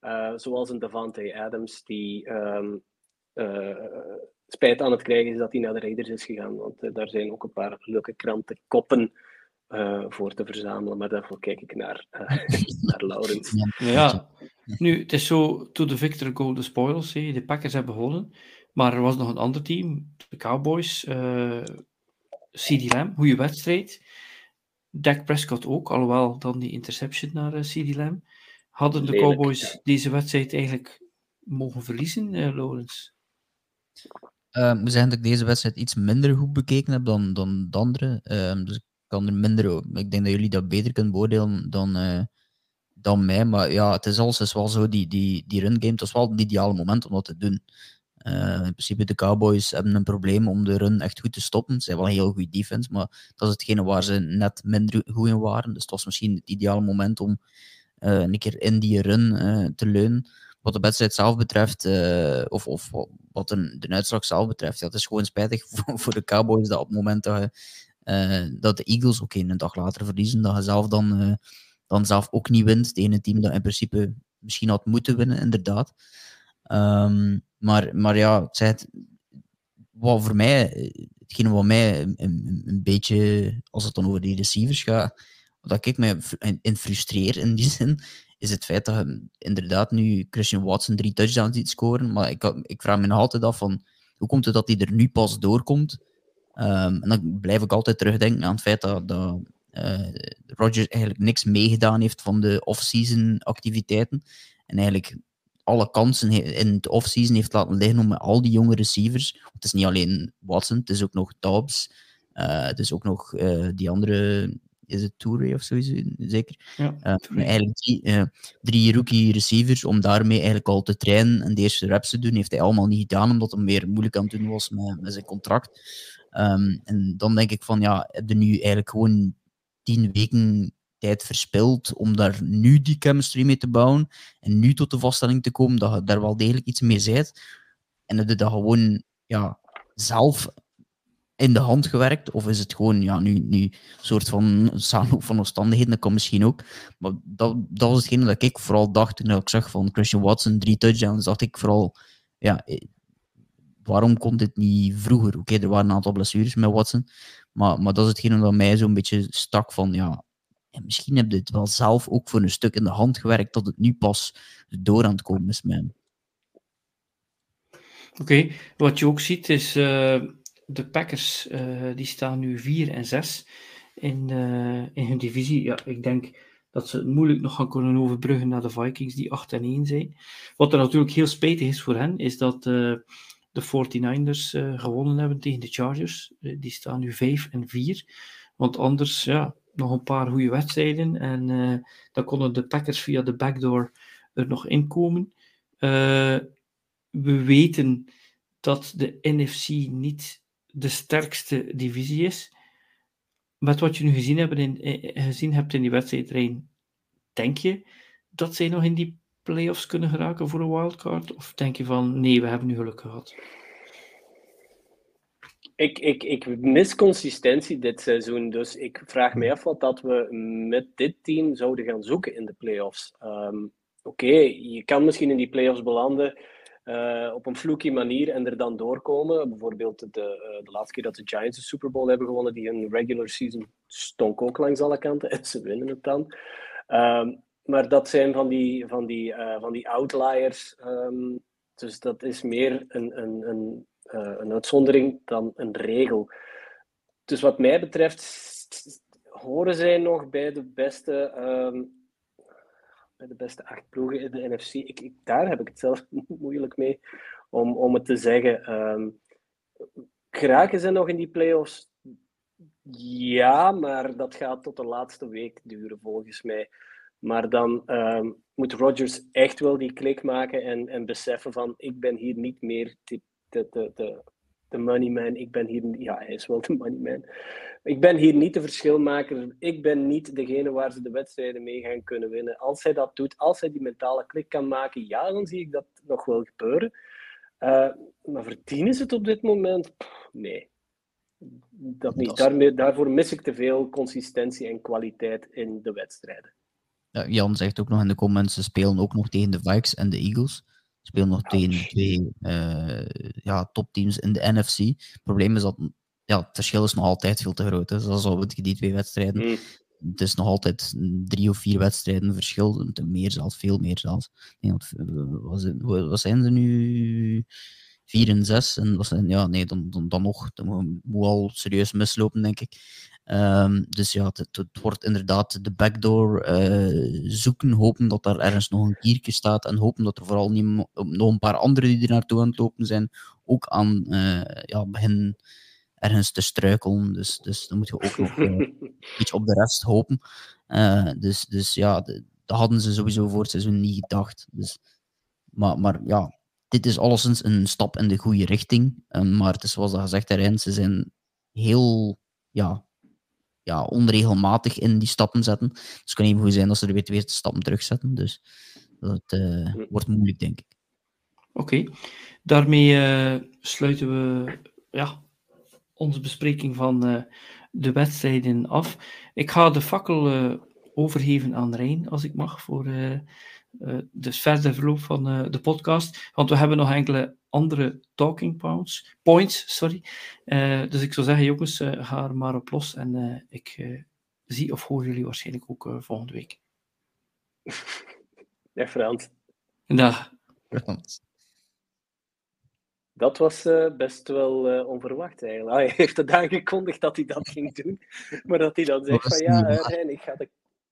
Uh, zoals een Davante Adams, die um, uh, spijt aan het krijgen is dat hij naar de Raiders is gegaan. Want daar zijn ook een paar leuke kranten koppen uh, voor te verzamelen. Maar daarvoor kijk ik naar, uh, naar Laurens. Ja, nu, het is zo, to the victor go the spoils. Hè. De Packers hebben gewonnen. Maar er was nog een ander team, de Cowboys. Uh, CD Lamb, goede wedstrijd. Dak Prescott ook, alhoewel dan die interception naar uh, CD Lamb. Hadden de Lelijk, Cowboys ja. deze wedstrijd eigenlijk mogen verliezen, uh, Laurens? Uh, ik moet zeggen dat ik deze wedstrijd iets minder goed bekeken heb dan, dan de andere. Uh, dus kan er minder Ik denk dat jullie dat beter kunnen beoordelen dan, uh, dan mij. Maar ja, het is alles wel zo. Die, die, die run game, het was wel het ideale moment om dat te doen. Uh, in principe, de Cowboys hebben een probleem om de run echt goed te stoppen. Ze hebben wel een heel goede defense, maar dat is hetgene waar ze net minder goed in waren. Dus het was misschien het ideale moment om uh, een keer in die run te leunen. Wat de wedstrijd zelf betreft, of, of wat de, uitslag zelf betreft, het is gewoon spijtig voor, voor de Cowboys dat op het moment dat je dat de Eagles ook een dag later verliezen, dat je zelf dan, uh, dan zelf ook niet wint. Het ene team dat in principe misschien had moeten winnen, inderdaad. Um, maar, maar ja, het het, wat voor mij, hetgene wat mij een, een, een, beetje, als het dan over die receivers gaat, wat ik me in frustreer in die zin, is het feit dat je inderdaad nu Christian Watson drie touchdowns ziet scoren, maar ik, ik vraag me nog altijd af van, hoe komt het dat hij er nu pas doorkomt Ehm, en dan blijf ik altijd terugdenken aan het feit dat, dat uh, Rodgers eigenlijk niks meegedaan heeft van de off-season activiteiten. En eigenlijk alle kansen in het offseason heeft laten liggen om met al die jonge receivers. Het is niet alleen Watson, het is ook nog Dobbs. Uh, het is ook nog uh, die andere, is het Toure of zo, zeker? Ja, uh, eigenlijk drie, drie, rookie receivers om daarmee eigenlijk al te trainen en de eerste reps te doen. Heeft hij allemaal niet gedaan, omdat hij meer moeilijk aan het doen was met, met zijn contract. Um, en dan denk ik van, ja, heb je nu eigenlijk gewoon tien weken tijd verspild om daar nu die chemistry mee te bouwen en nu tot de vaststelling te komen dat je daar wel degelijk iets mee zijt. En heb je dat gewoon ja, zelf in de hand gewerkt? Of is het gewoon ja, nu, nu een soort van samenloop van omstandigheden? Dat kan misschien ook. Maar dat, dat was hetgene dat ik vooral dacht toen ik zag van Christian Watson, drie touchdowns. dacht ik vooral, ja, waarom kon dit niet vroeger? Oké, er waren een aantal blessures met Watson. Maar, maar dat is hetgene dat mij zo'n beetje stak van, ja, en misschien heb je het wel zelf ook voor een stuk in de hand gewerkt dat het nu pas door aan het komen is hem. Oké, wat je ook ziet is uh, de Packers, uh, die staan nu 4 en 6 in, uh, in hun divisie. Ja, ik denk dat ze het moeilijk nog gaan kunnen overbruggen naar de Vikings, die 8 en 1 zijn. Wat er natuurlijk heel spijtig is voor hen, is dat de 49ers gewonnen hebben tegen de Chargers. die staan nu 5 en 4. Want anders, ja, nog een paar goede wedstrijden. En uh, dan konden de Packers via de backdoor er nog inkomen. We weten dat de NFC niet de sterkste divisie is. Met wat je nu gezien, hebben eh, gezien hebt in die wedstrijdrein, denk je dat zij nog in die playoffs kunnen geraken voor een wildcard? Of denk je van nee, we hebben nu geluk gehad? Ik, ik, ik mis consistentie dit seizoen, dus ik vraag me af wat dat we met dit team zouden gaan zoeken in de playoffs. Um, Oké, je kan misschien in die playoffs belanden uh, op een fluky manier en er dan doorkomen. Bijvoorbeeld de, uh, de laatste keer dat de Giants de Super Bowl hebben gewonnen, die een regular season stonk ook langs alle kanten en ze winnen het dan. Um, maar dat zijn van die, van die, uh, van die outliers. Um, dus dat is meer een, een, een uh, een uitzondering dan een regel. Dus wat mij betreft horen zij nog bij de beste, um, bij de beste acht ploegen in de NFC. Ik, ik, daar heb ik het zelf moeilijk mee om, om het te zeggen. Um, geraken ze nog in die playoffs? Ja, maar dat gaat tot de laatste week duren volgens mij. Maar dan um, moet Rodgers echt wel die klik maken en, en beseffen van ik ben hier niet meer de, de, de, de moneyman. Ik ben hier, ja, hij is wel de moneyman. Ik ben hier niet de verschilmaker. Ik ben niet degene waar ze de wedstrijden mee gaan kunnen winnen. Als hij dat doet, als hij die mentale klik kan maken, ja, dan zie ik dat nog wel gebeuren. Uh, maar verdienen ze het op dit moment? nee. Dat niet. Daarmee, daarvoor mis ik te veel consistentie en kwaliteit in de wedstrijden. Ja, Jan zegt ook nog in de comments, ze spelen ook nog tegen de Vikes en de Eagles. Speel nog tegen twee uh, ja, topteams in de NFC. Het probleem is dat ja, het verschil is nog altijd veel te groot. Hè. Zoals al die twee wedstrijden. Mm. Het is nog altijd drie of vier wedstrijden verschil. Meer zelfs, veel meer zelfs. Nee, wat, zijn ze nu? 4 en 6. En was, ja, nee, dan, dan, dan nog. Dan moet al serieus mislopen, denk ik. Um, dus ja, het, het, wordt inderdaad de backdoor uh, zoeken, hopen dat daar ergens nog een kiertje staat en hopen dat er vooral niet, nog een paar anderen die er naartoe aan het lopen zijn, ook aan uh, ja, beginnen ergens te struikelen. Dus, dus dan moet je ook nog uh, iets op de rest hopen. dus, dus ja, dat hadden ze sowieso voor het seizoen niet gedacht. Dus, maar, maar ja, dit is alleszins een stap in de goede richting. maar het is zoals dat gezegd, erin, ze zijn heel ja, ja, onregelmatig in die stappen zetten. Dus het kan even goed zijn dat ze er weer twee stappen terugzetten. Dus dat uh, wordt moeilijk, denk ik. Oké, daarmee uh, sluiten we ja, onze bespreking van uh, de wedstrijden af. Ik ga de fakkel overgeven aan Rijn, als ik mag, voor de verder verloop van de podcast. Want we hebben nog enkele andere talking points, points. Sorry. Uh, dus ik zou zeggen, jongens, uh, ga er maar op los. En uh, ik zie of hoor jullie waarschijnlijk ook volgende week. Ja, Frans. Dag. dat was uh, best wel uh, onverwacht eigenlijk. Hij heeft het aangekondigd dat hij dat ging doen. Maar dat hij dan zegt van ja, Rijn, ik ga de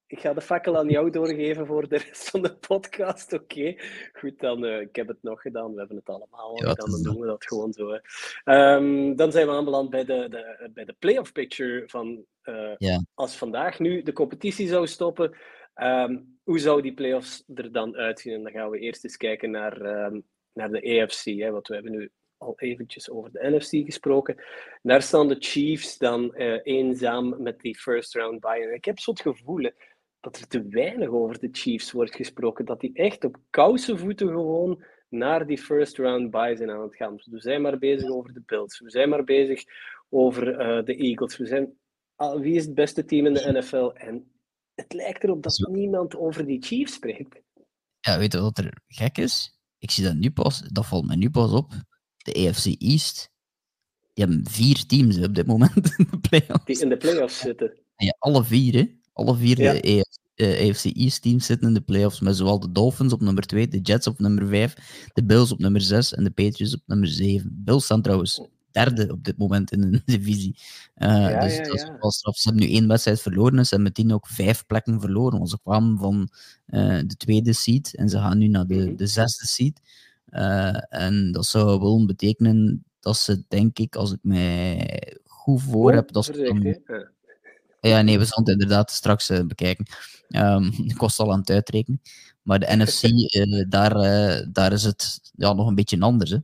ik ga de fakkel aan jou doorgeven voor de rest van de podcast. Oké, goed, dan uh, ik heb het nog gedaan. We hebben het allemaal ja, gedaan. Dan doen we dat gewoon zo. Um, dan zijn we aanbeland bij de, de, bij de playoff picture van uh, ja. als vandaag nu de competitie zou stoppen. Um, hoe zou die playoffs er dan uitzien? En dan gaan we eerst eens kijken naar, um, naar de AFC. Hè, want we hebben nu al eventjes over de NFC gesproken. Daar staan de Chiefs dan uh, eenzaam met die first round bye. En ik heb zo'n gevoel dat er te weinig over de Chiefs wordt gesproken. Dat die echt op kousenvoeten gewoon naar die first round bye zijn aan het gaan. We zijn maar bezig over de Bills. We zijn maar bezig over uh, de Eagles. We zijn, uh, wie is het beste team in de NFL? En het lijkt erop dat niemand over die Chiefs spreekt. Ja, weet je wat er gek is? Ik zie dat nu pas, dat valt me nu pas op. De AFC East, die hebben vier teams op dit moment in de playoffs. Die in de playoffs zitten. Ja, alle vier, hè? Alle vier ja. de AFC eh, East teams zitten in de playoffs met zowel de Dolphins op nummer 2, de Jets op nummer 5, de Bills op nummer 6 en de Patriots op nummer 7. Bills staan trouwens derde op dit moment in de divisie. Uh, ja, dus ja, dat is wel straf. Ze hebben nu één wedstrijd verloren en ze hebben meteen ook vijf plekken verloren. Want ze kwamen van uh, de tweede seed en ze gaan nu naar de, mhm. de zesde seed. Uh, en dat zou wel betekenen dat ze, denk ik, als ik mij goed voor heb, dat ze dan, ja, nee, we zullen inderdaad straks uh, bekijken. Um, ik was al aan het uitrekenen. Maar de NFC, uh, eh, daar, uh, daar is het ja, nog een beetje anders. Hè?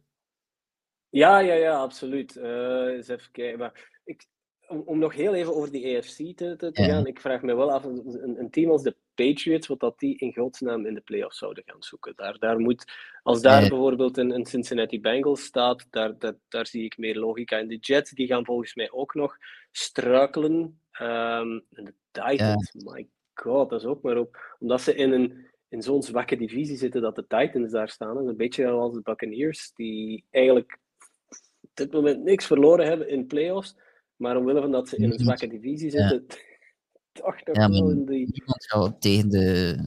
Ja, ja, ja, absoluut. eens even kijken. Maar ik, om, om, nog heel even over die AFC te, te, te gaan, ik vraag me wel af, een, een, team als de Patriots, wat dat die in godsnaam in de playoffs zouden gaan zoeken. Daar, daar moet, als daar bijvoorbeeld een, een, Cincinnati Bengals staat, daar, dat, daar zie ik meer logica. En de Jets, die gaan volgens mij ook nog struikelen Um, en de Titans, my god, dat is ook maar op. Omdat ze in, een, in zo'n zwakke divisie zitten dat de Titans daar staan. Dat is een beetje als de Buccaneers, die eigenlijk op dit moment niks verloren hebben in playoffs. Maar omwille van dat ze in een zwakke divisie zitten, ja. toch nog ja, wel in die... Niemand gaat tegen de,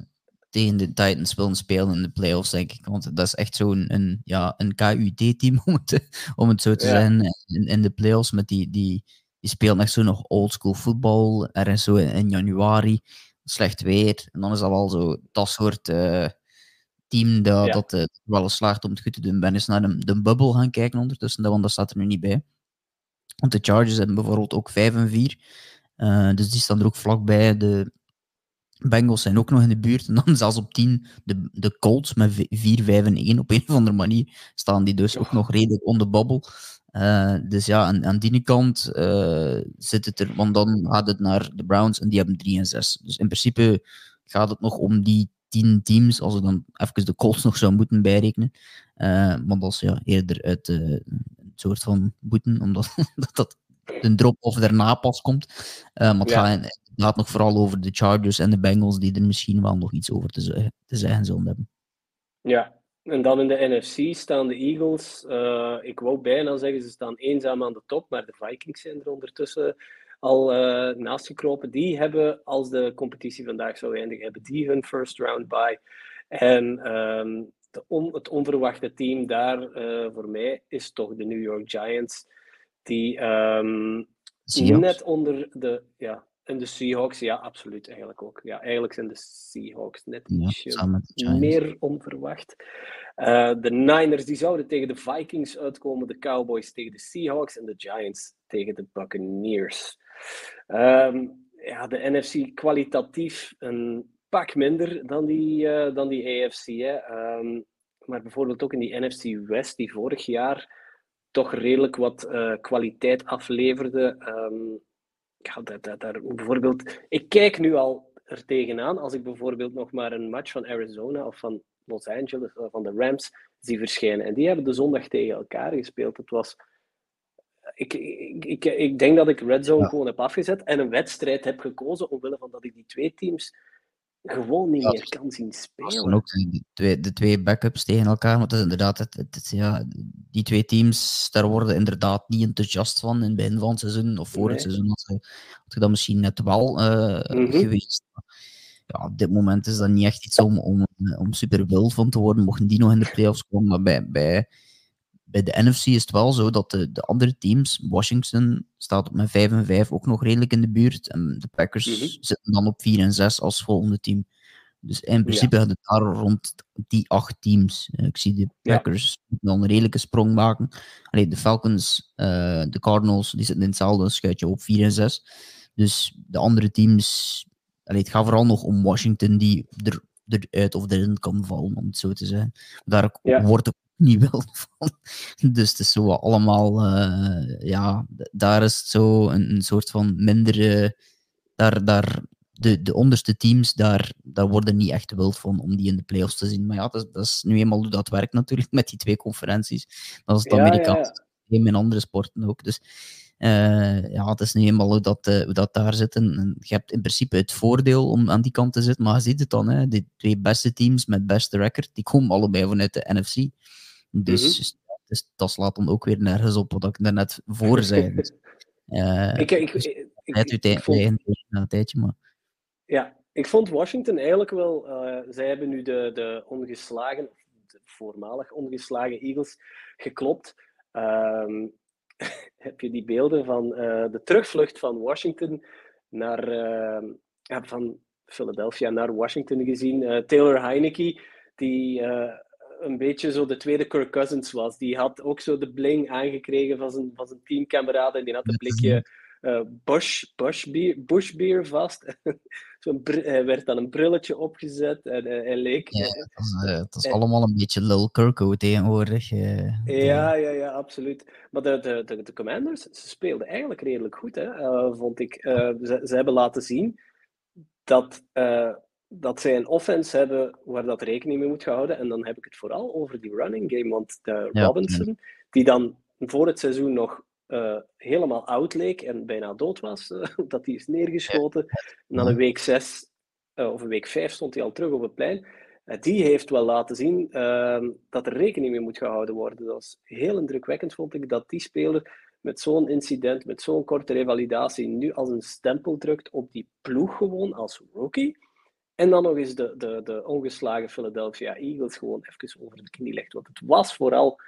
tegen de Titans willen spelen in de playoffs, denk ik. Want dat is echt zo'n een, ja, een KUT-team, om, het, om het zo te zeggen, in, in de playoffs met die... die die speelt echt zo nog oldschool voetbal. Er is zo in, januari slecht weer. En dan is dat wel zo dat soort uh, team dat, dat uh, wel eens slaagt om het goed te doen. Ben eens naar de, de bubbel gaan kijken ondertussen, want dat staat er nu niet bij. Want de Chargers hebben bijvoorbeeld ook 5 en 4. Uh, dus die staan er ook vlakbij. De Bengals zijn ook nog in de buurt. En dan zelfs op 10 de, de Colts met 4, 5 en 1. Op een of andere manier staan die dus ook nog redelijk onder bubbel. Uh, dus ja, aan, aan die kant uh, zit het er, want dan gaat het naar de Browns en die hebben 3 en 6. Dus in principe gaat het nog om die 10 teams, als ik dan even de Colts nog zou moeten bijrekenen. Uh, want dat is ja, eerder uit een soort van boeten, omdat dat, dat een drop of daarna pas komt. maar het, ja. gaat, het gaat nog vooral over de Chargers en de Bengals, die er misschien wel nog iets over te, te zeggen zullen hebben. Ja, en dan in de NFC staan de Eagles. Uh, ik wou bijna zeggen, ze staan eenzaam aan de top, maar de Vikings zijn er ondertussen al uh, naast gekropen. Die hebben, als de competitie vandaag zou eindigen, hebben die hun first round bye. En um, de on, het onverwachte team daar uh, voor mij is toch de New York Giants. Die um, net onder de, ja, en de Seahawks, ja, absoluut eigenlijk ook. Ja, eigenlijk zijn de Seahawks net ietsje meer onverwacht. Uh, de Niners die zouden tegen de Vikings uitkomen, de Cowboys tegen de Seahawks en de Giants tegen de Buccaneers. Um, ja, de NFC kwalitatief een pak minder dan die, uh, dan die AFC. Hè. Um, maar bijvoorbeeld ook in die NFC West, die vorig jaar toch redelijk wat uh, kwaliteit afleverde. Um, ja, daar, bijvoorbeeld, ik kijk nu al er tegenaan als ik bijvoorbeeld nog maar een match van Arizona of van Los Angeles, of van de Rams, zie verschijnen. En die hebben de zondag tegen elkaar gespeeld. Het was, ik, ik, ik, ik denk dat ik Red Zone gewoon heb afgezet en een wedstrijd heb gekozen omwille van dat ik die twee teams gewoon niet meer kan zien spelen. ook de twee, de twee backups tegen elkaar, want het is inderdaad, het, het, ja, die twee teams, daar worden inderdaad niet enthousiast van in het begin van het seizoen, of voor het seizoen had je, dat misschien net wel uh, geweest. Ja, op dit moment is dat niet echt iets om, om, om super wild van te worden, mochten die nog in de playoffs komen, maar bij, bij bij de NFC is het wel zo dat de, de andere teams, Washington staat op met 5 en 5 ook nog redelijk in de buurt. En de Packers Mhm. zitten dan op 4 en 6 als volgende team. Dus in principe gaat het daar rond die acht teams. Eh, Ik zie de Ja. Packers dan een redelijke sprong maken. Allee, de Falcons, eh, de Cardinals, die zitten in hetzelfde schuitje op 4 en 6. Dus de andere teams, allee, het gaat vooral nog om Washington die er, eruit of erin kan vallen, om het zo te zeggen. Daar Ja. wordt het niet wel van. Dus het is zo allemaal, eh, ja, daar is het zo een, een soort van mindere, daar, daar, de, de onderste teams, daar, daar worden niet echt wild van om die in de playoffs te zien. Maar ja, dat is, dat is nu eenmaal hoe dat werkt natuurlijk met die twee conferenties. Dat is het ja, ja. systeem in andere sporten ook. Dus eh, ja, het is nu eenmaal hoe dat, eh, hoe dat daar zit. En, en je hebt in principe het voordeel om aan die kant te zitten, maar je ziet het dan, hè, die twee beste teams met beste record, die komen allebei vanuit de NFC. Dus, dus dat slaat dan ook weer nergens op wat ik daarnet voor zei. Dus, eh, Ik, ik, dus ik, ik- het ik vond- uiteindelijk na een tijdje, maar Ja, ik vond Washington eigenlijk wel. eh, zij hebben nu de, de ongeslagen, de voormalig ongeslagen Eagles geklopt. Ehm, heb je die beelden van eh, de terugvlucht van Washington naar ehm, van Philadelphia naar Washington gezien? Eh, Taylor Heineke, die een beetje zo de tweede Kirk Cousins was. Die had ook zo de bling aangekregen van zijn, van zijn teamkameraden. En die had een blikje eh Bush, Bush, beer, Bush beer vast. Zo'n hij werd dan een brilletje opgezet en hij, hij leek. Ja, het is, eh, het is eh, allemaal een beetje Lil Kirko tegenwoordig. eh, de- Ja, ja, ja, absoluut. Maar de, de, de, de Commanders, ze speelden eigenlijk redelijk goed, hè, eh, vond ik. Eh, ze, ze hebben laten zien dat, eh, dat zij een offense hebben waar dat rekening mee moet gehouden. En dan heb ik het vooral over die running game. Want de Ja, Robinson, die dan voor het seizoen nog eh, helemaal oud leek en bijna dood was, eh, dat die is neergeschoten. En dan in week 6 of in week 5 stond hij al terug op het plein. Eh, die heeft wel laten zien ehm, dat er rekening mee moet gehouden worden. Dat was heel indrukwekkend, vond ik, dat die speler met zo'n incident, met zo'n korte revalidatie, nu als een stempel drukt op die ploeg gewoon als rookie. En dan nog eens de, de, de ongeslagen Philadelphia Eagles gewoon even over de knie legt. Want het was vooral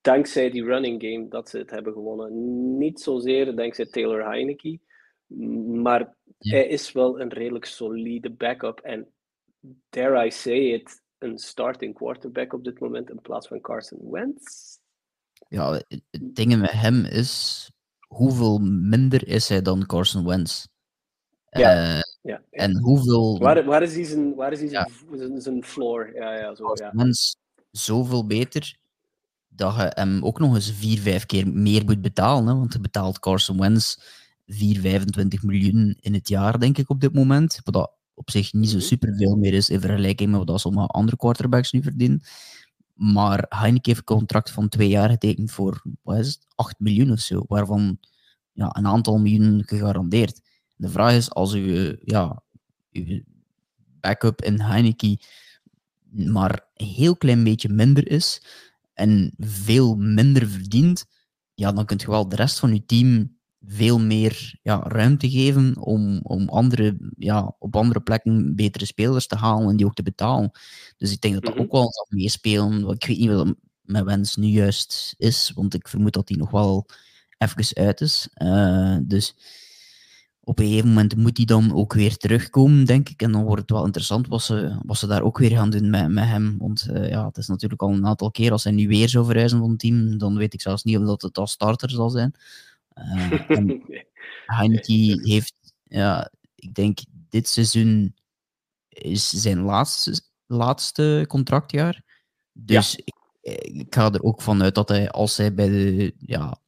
dankzij die running game dat ze het hebben gewonnen. Niet zozeer dankzij Taylor Heineke, maar Ja. hij is wel een redelijk solide backup. En dare I say it, een starting quarterback op dit moment in plaats van Carson Wentz. ja, het het ding met hem is, hoeveel minder is hij dan Carson Wentz? Ja. Eh, Ja, ja. en hoeveel Waar, waar is hij zijn, waar is hij zijn, zijn, zijn floor? Ja, ja, zo, ja. Wentz zoveel beter dat je hem ook nog eens vier, vijf keer meer moet betalen. Hè? Want je betaalt Carson Wentz 4, 25 miljoen in het jaar, denk ik, op dit moment. Wat dat op zich niet zo Mhm. superveel meer is in vergelijking met wat sommige andere quarterbacks nu verdienen. Maar Heineken heeft een contract van twee jaar getekend voor wat is het, 8 miljoen of zo, waarvan ja, een aantal miljoen gegarandeerd. De vraag is, als u ja, uw backup in Heineken maar een heel klein beetje minder is en veel minder verdient, ja, dan kunt je wel de rest van je team veel meer ja, ruimte geven om, om andere, ja, op andere plekken betere spelers te halen en die ook te betalen. Dus ik denk dat dat Mhm. ook wel zal meespelen. Ik weet niet wat met Wens nu juist is, want ik vermoed dat hij nog wel even uit is. Eh, dus op een gegeven moment moet hij dan ook weer terugkomen, denk ik. En dan wordt het wel interessant wat ze, wat ze daar ook weer gaan doen met, met hem. Want eh, ja, het is natuurlijk al een aantal keer, als hij nu weer zou verhuizen van het team, dan weet ik zelfs niet of dat het als starter zal zijn. En Heineke heeft, ja, ik denk dit seizoen is zijn laatste, laatste contractjaar. Dus ik, ik ga er ook vanuit dat hij, als hij bij, de, ja,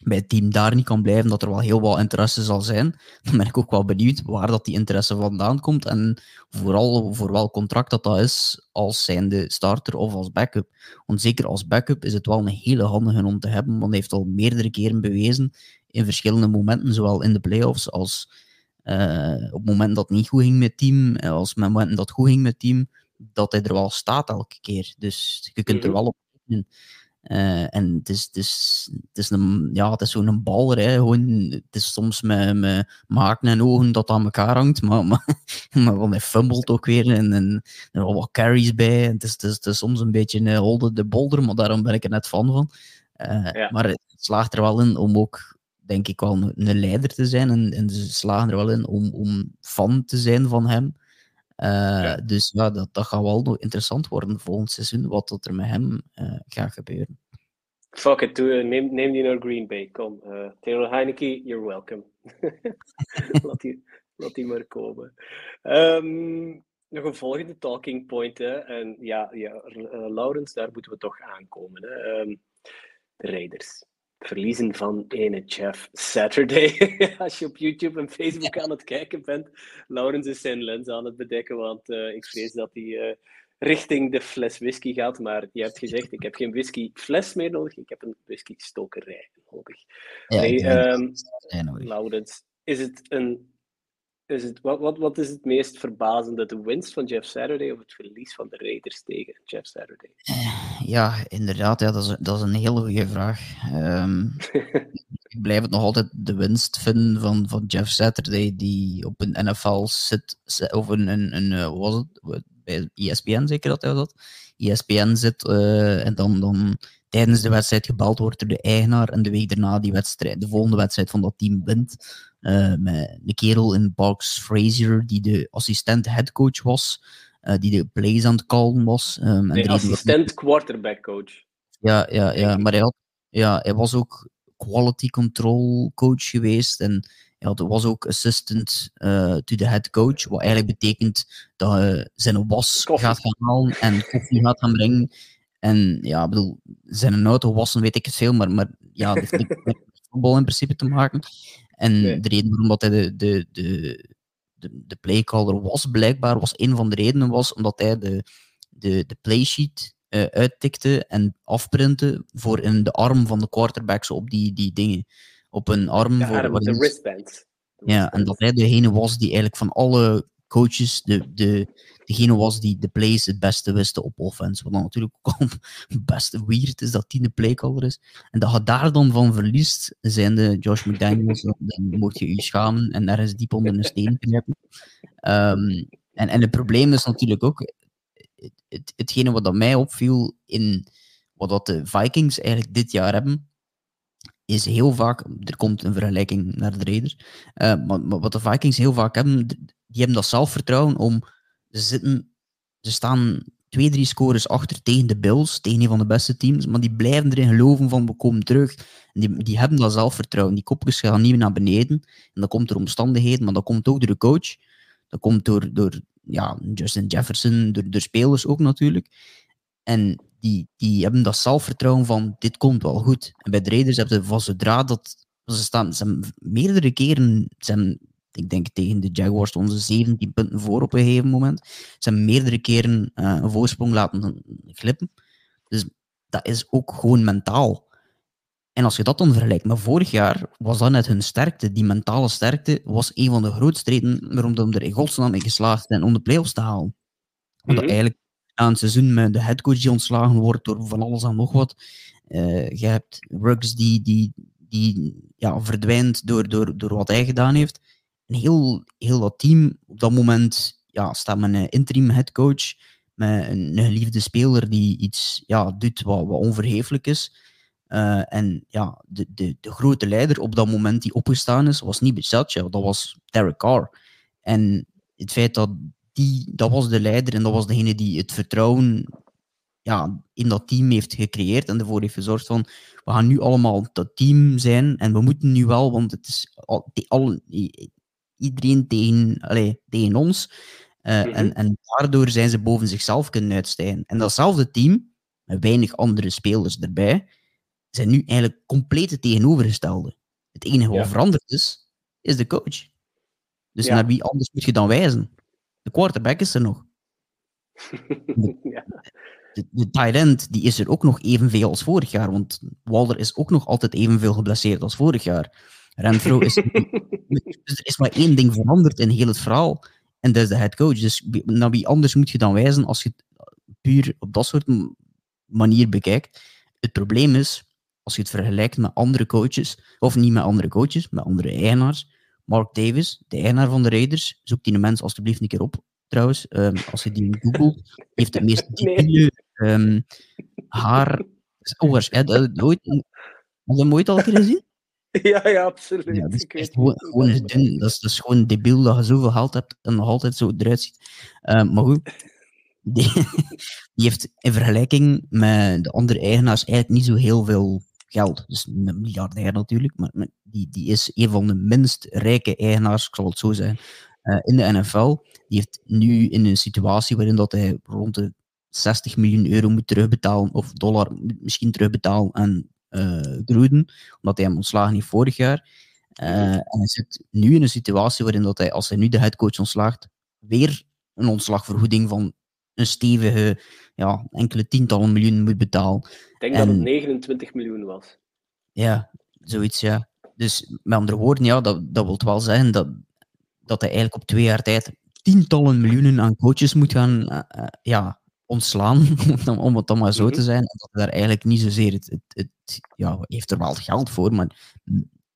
bij het team daar niet kan blijven, dat er wel heel wat interesse zal zijn. Dan ben ik ook wel benieuwd waar dat die interesse vandaan komt en vooral voor welk contract dat dat is als zijnde starter of als backup. Want zeker als backup is het wel een hele handige om te hebben, want hij heeft al meerdere keren bewezen in verschillende momenten, zowel in de playoffs als eh, op het moment dat het niet goed ging met het team, eh, als op het moment dat het goed ging met het team, dat hij er wel staat elke keer. Dus je kunt er Mhm. wel op. Uh, en het is, het is, het is, een, ja, het is zo'n baller. Hè. Gewoon, het is soms met, met en ogen dat aan elkaar hangt. Maar, maar, maar hij fumbelt ook weer. En, en er wel wat carries bij. het, is, het, is, het is soms een beetje een holde de bolder. Maar daarom ben ik er net fan van. Uh, ja. Maar het slaagt er wel in om ook, denk ik, wel een, een leider te zijn. En, en ze slagen er wel in om, om fan te zijn van hem. Uh, ja. Dus ja, dat, dat gaat wel nog interessant worden volgend seizoen, wat er met hem uh, gaat gebeuren. Fuck it, doe, neem, neem die naar Green Bay. Kom, uh, Taylor Heineke, you're welcome. laat, die, laat die maar komen. Um, nog een volgende talking point. Hè? En ja, ja Laurens, daar moeten we toch aankomen. Hè? Um, de Raiders verliezen van ene Jeff Saturday. Als je op YouTube en Facebook aan het kijken bent, Laurens is zijn lens aan het bedekken, want uh, ik vrees dat hij uh, richting de fles whisky gaat. Maar je hebt gezegd, ik heb geen whisky fles meer nodig, ik heb een whisky stokerij nodig. Ja, hey, um, Laurens, is het een is het, wat, wat, wat is het meest verbazende? De winst van Jeff Saturday of het verlies van de Raiders tegen Jeff Saturday? Eh, ja, inderdaad. Ja, dat, is, dat is een hele goede vraag. Um, ik blijf het nog altijd de winst vinden van, van Jeff Saturday, die op een NFL zit, of een, een, een eh, was het, bij ESPN zeker dat hij dat, ESPN zit uh, en dan, dan tijdens de wedstrijd gebeld wordt door de eigenaar en de week daarna die wedstrijd, de volgende wedstrijd van dat team wint. Uh, met een kerel in Box Frazier, die de assistent headcoach was, die de plays aan het callen was. Um, nee, assistent quarterback coach. Ja, ja, ja maar hij, had, ja, hij was ook quality control coach geweest en hij had, was ook assistant uh, to the head coach, wat eigenlijk betekent dat hij zijn was koffie. gaat gaan halen en koffie gaat gaan brengen. En ja, bedoel, zijn auto wassen weet ik het veel, maar, maar ja, dat heeft met voetbal in principe te maken. En de reden waarom dat hij de, de, de, de, de playcaller was, blijkbaar, was een van de redenen was omdat hij de, de, de playsheet uh, uittikte en afprintte voor in de arm van de quarterbacks op die, die dingen. Op een arm. De, voor, arm, de wristband. Ja, en dat hij degene was die eigenlijk van alle coaches de, de, degene was die de plays het beste wisten op offense. Wat dan natuurlijk ook al best weird is dat die de playcaller is. En dat je daar dan van verliest, zijn de Josh McDaniels, dan moet je je schamen en daar is diep onder een steen knijpen. Um, en, en het probleem is natuurlijk ook, het, het, hetgene wat dat mij opviel in wat dat de Vikings eigenlijk dit jaar hebben, is heel vaak, er komt een vergelijking naar de Raiders, maar, maar, wat de Vikings heel vaak hebben, die hebben dat zelfvertrouwen om ze, zitten, ze staan twee, drie scores achter tegen de Bills, tegen een van de beste teams, maar die blijven erin geloven van we komen terug. En die, die hebben dat zelfvertrouwen. Die kopjes gaan niet meer naar beneden. En dat komt door omstandigheden, maar dat komt ook door de coach. Dat komt door, door ja, Justin Jefferson, door, door spelers ook natuurlijk. En die, die hebben dat zelfvertrouwen van dit komt wel goed. En bij de Raiders hebben ze van zodra dat... Ze staan ze meerdere keren... Ze ik denk tegen de Jaguars onze 17 punten voor op een gegeven moment. Ze hebben meerdere keren uh, een voorsprong laten glippen. Dus dat is ook gewoon mentaal. En als je dat dan vergelijkt met vorig jaar, was dat net hun sterkte. Die mentale sterkte was een van de grootste redenen waarom er in godsnaam in geslaagd zijn om de playoffs te halen. Want mm eigenlijk aan het seizoen met de headcoach die ontslagen wordt door van alles en nog wat. Uh, je hebt Ruggs die, die, die ja, verdwijnt door, door, door wat hij gedaan heeft heel, heel dat team op dat moment ja, staat een interim headcoach, met een, geliefde speler die iets ja, doet wat, wat onvergeeflijk is. Uh, en ja, de, de, de grote leider op dat moment die opgestaan is, was niet Bisaccia, dat was Derek Carr. En het feit dat die, dat was de leider en dat was degene die het vertrouwen ja, in dat team heeft gecreëerd en ervoor heeft gezorgd van we gaan nu allemaal dat team zijn en we moeten nu wel, want het is al, al, iedereen tegen, tegen ons. Uh, mm -hmm. en, en daardoor zijn ze boven zichzelf kunnen uitstijgen. En datzelfde team, met weinig andere spelers erbij, zijn nu eigenlijk compleet het tegenovergestelde. Het enige wat ja. veranderd is, is de coach. Dus ja. naar wie anders moet je dan wijzen? De quarterback is er nog. De, ja. de, de tight end die is er ook nog evenveel als vorig jaar, want Walder is ook nog altijd evenveel geblesseerd als vorig jaar. Renfro is. dus er is maar één ding veranderd in heel het verhaal. En dat is de head coach. Dus naar wie anders moet je dan wijzen als je het puur op dat soort manier bekijkt. Het probleem is, als je het vergelijkt met andere coaches, of niet met andere coaches, met andere eigenaars. Mark Davis, de eigenaar van de Raiders, zoek die mens alstublieft een keer op, trouwens. Um, als je die googelt, heeft de meest debiele um, haar... Oh, waarschijnlijk, heb je hem ooit al een keer gezien? Ja, ja, absoluut. Ja, dat is echt gewoon, gewoon eens dun. Dat is, dat is gewoon debiel dat je zoveel geld hebt en nog altijd zo eruit ziet. Uh, maar goed, die, die, heeft in vergelijking met de andere eigenaars eigenlijk niet zo heel veel geld. Dus een miljardair natuurlijk, maar die, die is een van de minst rijke eigenaars, ik zal het zo zeggen, uh, in de NFL. Die heeft nu in een situatie waarin dat hij rond de 60 miljoen euro moet terugbetalen, of dollar misschien terugbetalen aan uh, Gruden, omdat hij hem ontslagen heeft vorig jaar. Uh, en hij zit nu in een situatie waarin dat hij, als hij nu de headcoach ontslaagt, weer een ontslagvergoeding van een stevige, ja, enkele tientallen miljoen moet betalen. Ik denk dat het 29 miljoen was. Ja, zoiets, ja. Dus met andere woorden, ja, dat, dat wil wel zeggen dat, dat hij eigenlijk op twee jaar tijd tientallen miljoenen aan coaches moet gaan uh, ja, ontslaan, om het dan maar zo te mhm. zijn. En dat daar eigenlijk niet zozeer het, het, het, ja, heeft er wel geld voor, maar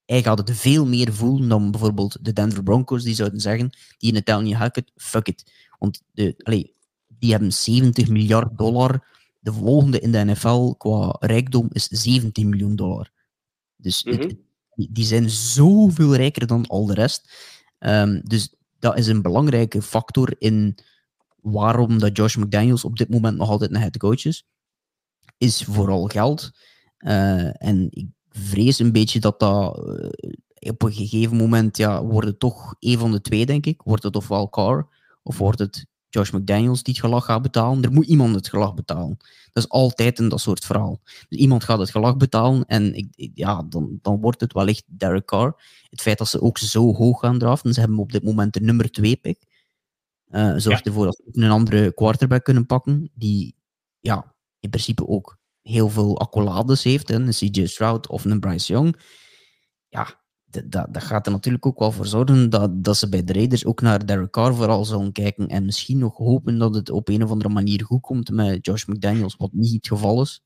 hij gaat het veel meer voelen dan bijvoorbeeld de Denver Broncos, die zouden zeggen, die in het tel niet hakken, fuck it. Want de, allee, die hebben 70 miljard dollar. De volgende in de NFL qua rijkdom is 17 miljoen dollar. Dus mhm. die zijn zoveel rijker dan al de rest. Um, dus dat is een belangrijke factor in waarom dat Josh McDaniels op dit moment nog altijd een head coach is, is vooral geld. Uh, en ik vrees een beetje dat dat uh, op een gegeven moment, ja, wordt toch een van de twee, denk ik. Wordt het ofwel Carr, of wordt het Josh McDaniels die het gelag gaat betalen. Er moet iemand het gelag betalen. Dat is altijd een dat soort verhaal. Dus iemand gaat het gelag betalen en ik, ja, dan, dan wordt het wellicht Derek Carr. Het feit dat ze ook zo hoog gaan draften, ze hebben op dit moment de nummer 2 pick. Uh, zorgt ervoor dat ze een andere quarterback kunnen pakken, die ja, in principe ook heel veel accolades heeft. Hè? Een CJ Stroud of een Bryce Young. Ja, dat, dat gaat er natuurlijk ook wel voor zorgen dat, dat ze bij de Raiders ook naar Derek Carr vooral zullen kijken en misschien nog hopen dat het op een of andere manier goed komt met Josh McDaniels, wat niet het geval is.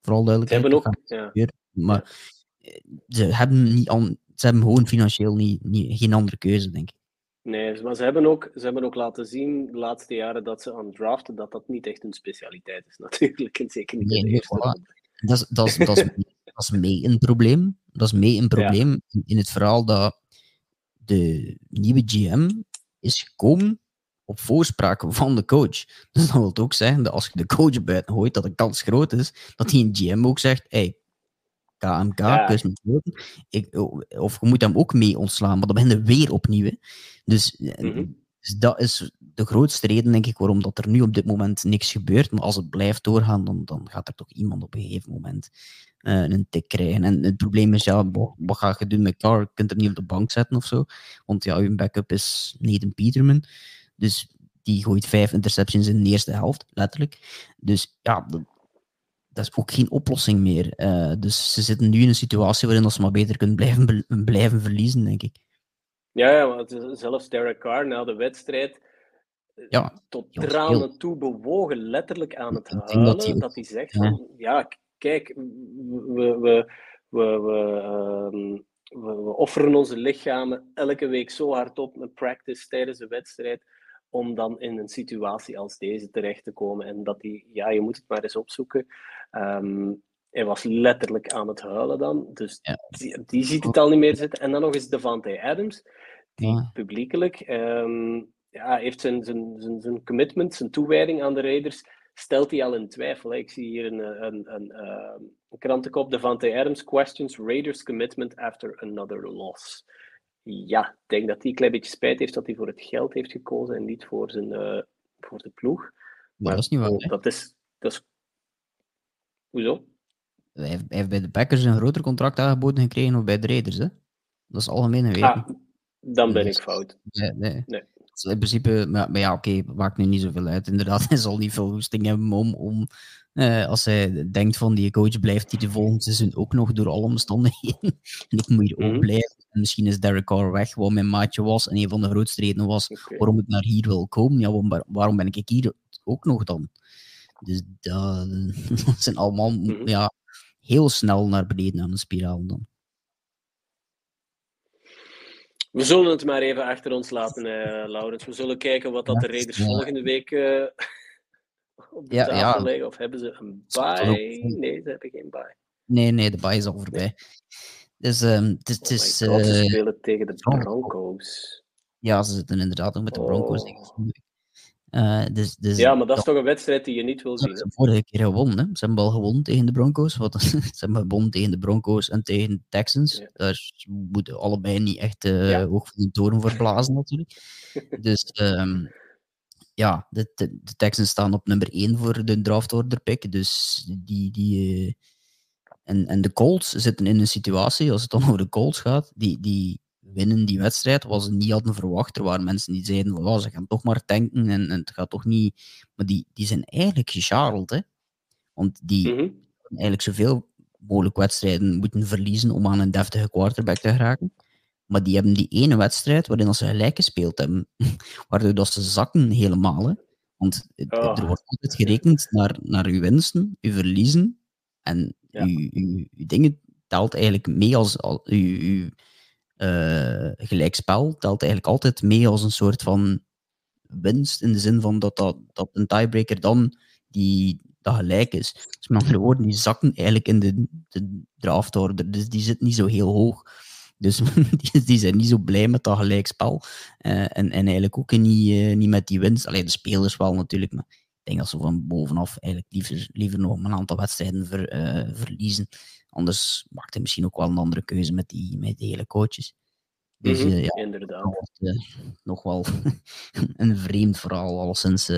Vooral duidelijk. Ze hebben ook, ja. Maar eh, ze hebben, niet an, ze hebben gewoon financieel niet, niet, geen andere keuze, denk ik. Nee, maar ze hebben, ook, ze hebben ook laten zien de laatste jaren dat ze aan draften, dat dat niet echt hun specialiteit is, natuurlijk. En zeker niet nee, nee, voilà. dat, is, dat, is, dat, is, dat is mee een probleem. Dat is mee een probleem in het verhaal dat de nieuwe GM is gekomen op voorspraak van de coach. Dus dat wil ook zeggen dat als je de coach buiten gooit, dat de kans groot is dat die een GM ook zegt: hey, KMK, ja. ik, Of je moet hem ook mee ontslaan, maar dan ben je weer opnieuw. Dus, mm dus dat is de grootste reden, denk ik, waarom dat er nu op dit moment niks gebeurt. Maar als het blijft doorgaan, dan, dan gaat er toch iemand op een gegeven moment uh, een tik krijgen. En het probleem is, ja, wat ga je doen met Carr? Je kunt hem niet op de bank zetten of zo. Want ja, uw backup is Nathan Peterman. Dus die gooit vijf interceptions in de eerste helft, letterlijk. Dus ja, dat, is ook geen oplossing meer. Uh, dus ze zitten nu in een situatie waarin ze maar beter kunnen blijven, blijven verliezen, denk ik. Ja, ja want zelfs Derek Carr na de wedstrijd ja, tot tranen toe bewogen, letterlijk aan het huilen, dat hij, dat hij zegt ja. van, ja, kijk, we, we, we, we, um, we, we offeren onze lichamen elke week zo hard op met practice tijdens de wedstrijd, om dan in een situatie als deze terecht te komen. En dat die, ja, je moet het maar eens opzoeken. Um, hij was letterlijk aan het huilen dan. Dus ja. die, die, ziet het al niet meer zitten. En dan nog eens Devante Adams, die ja. publiekelijk um, ja, heeft zijn, zijn, zijn, zijn commitment, zijn toewijding aan de Raiders, stelt hij al in twijfel. Ik zie hier een, een, een, een, een krantenkop, Devante Adams questions Raiders commitment after another loss. Ja, ik denk dat hij een klein beetje spijt heeft dat hij voor het geld heeft gekozen en niet voor, zijn, uh, voor de ploeg. Maar dat is niet waar. Dat is, dat is... Hoezo? Hij heeft, hij heeft bij de Packers een groter contract aangeboden gekregen dan bij de Raiders. Hè? Dat is algemeen weten. Ah, dan ben dus ik fout. Nee, nee. nee. in principe, maar, maar ja, oké, okay, maakt nu niet zoveel uit. Inderdaad, hij zal niet veel hoesting hebben om, om uh, als hij denkt van die coach blijft hij de volgende seizoen ook nog door alle omstandigheden. en ik moet hier ook mhm. blijven. En misschien is Derek Carr weg, wat mijn maatje was. En een van de grootste redenen was okay. waarom ik naar hier wil komen. Ja, waarom, waarom ben ik hier ook nog dan? Dus dat, dat zijn allemaal, mm -hmm. ja, heel snel naar beneden aan de spiraal dan. We zullen het maar even achter ons laten, uh, Laurens. We zullen kijken wat dat de Raiders volgende week uh, op de ja, tafel. Of hebben ze een bye? Nee, ze hebben geen bye. Nee, nee, de bye is al voorbij. Dus um, het, het oh is... God, ze spelen tegen de Broncos. Ja, ze zitten inderdaad ook met de Broncos. Oh. Uh, dus, dus, ja, maar dat is toch een wedstrijd die je niet wil zien. Ze hebben vorige keer gewonnen. Hè? Ze hebben al gewonnen tegen de Broncos. Wat, ze hebben gewonnen tegen de Broncos en tegen de Texans. Ja. Daar moeten allebei niet echt uh, ja. hoog van de toren voor blazen, natuurlijk. dus um, ja, de, de, Texans staan op nummer 1 voor de draft order pick. Dus die. die uh, en, en de Colts zitten in een situatie, als het dan over de Colts gaat, die, die winnen die wedstrijd, wat ze niet hadden verwacht. Er waren mensen die zeiden van, oh, ze gaan toch maar tanken en, en, het gaat toch niet... Maar die, die zijn eigenlijk gecharreld, hè. Want die mm -hmm. eigenlijk zoveel mogelijk wedstrijden moeten verliezen om aan een deftige quarterback te geraken. Maar die hebben die ene wedstrijd waarin ze gelijk gespeeld hebben, waardoor dat ze zakken helemaal. Hè. Want oh. er wordt altijd gerekend naar, naar uw winsten, uw verliezen. En ja. uw, uw, uw, dingen telt eigenlijk mee als, als uw, uw uh, gelijkspel telt eigenlijk altijd mee als een soort van winst. In de zin van dat, dat, dat een tiebreaker dan die, dat gelijk is. Dus met andere woorden, die zakken eigenlijk in de, de draftorder. Dus die zit niet zo heel hoog. Dus die, die zijn niet zo blij met dat gelijkspel. Uh, en, en eigenlijk ook niet, uh, niet met die winst. Alleen de spelers wel natuurlijk. Maar ik denk dat ze van bovenaf eigenlijk liever, liever nog een aantal wedstrijden ver, uh, verliezen. Anders maakt hij misschien ook wel een andere keuze met die, met die hele coaches. Dus mm -hmm, ja, inderdaad. Nog wel een vreemd verhaal, alleszins.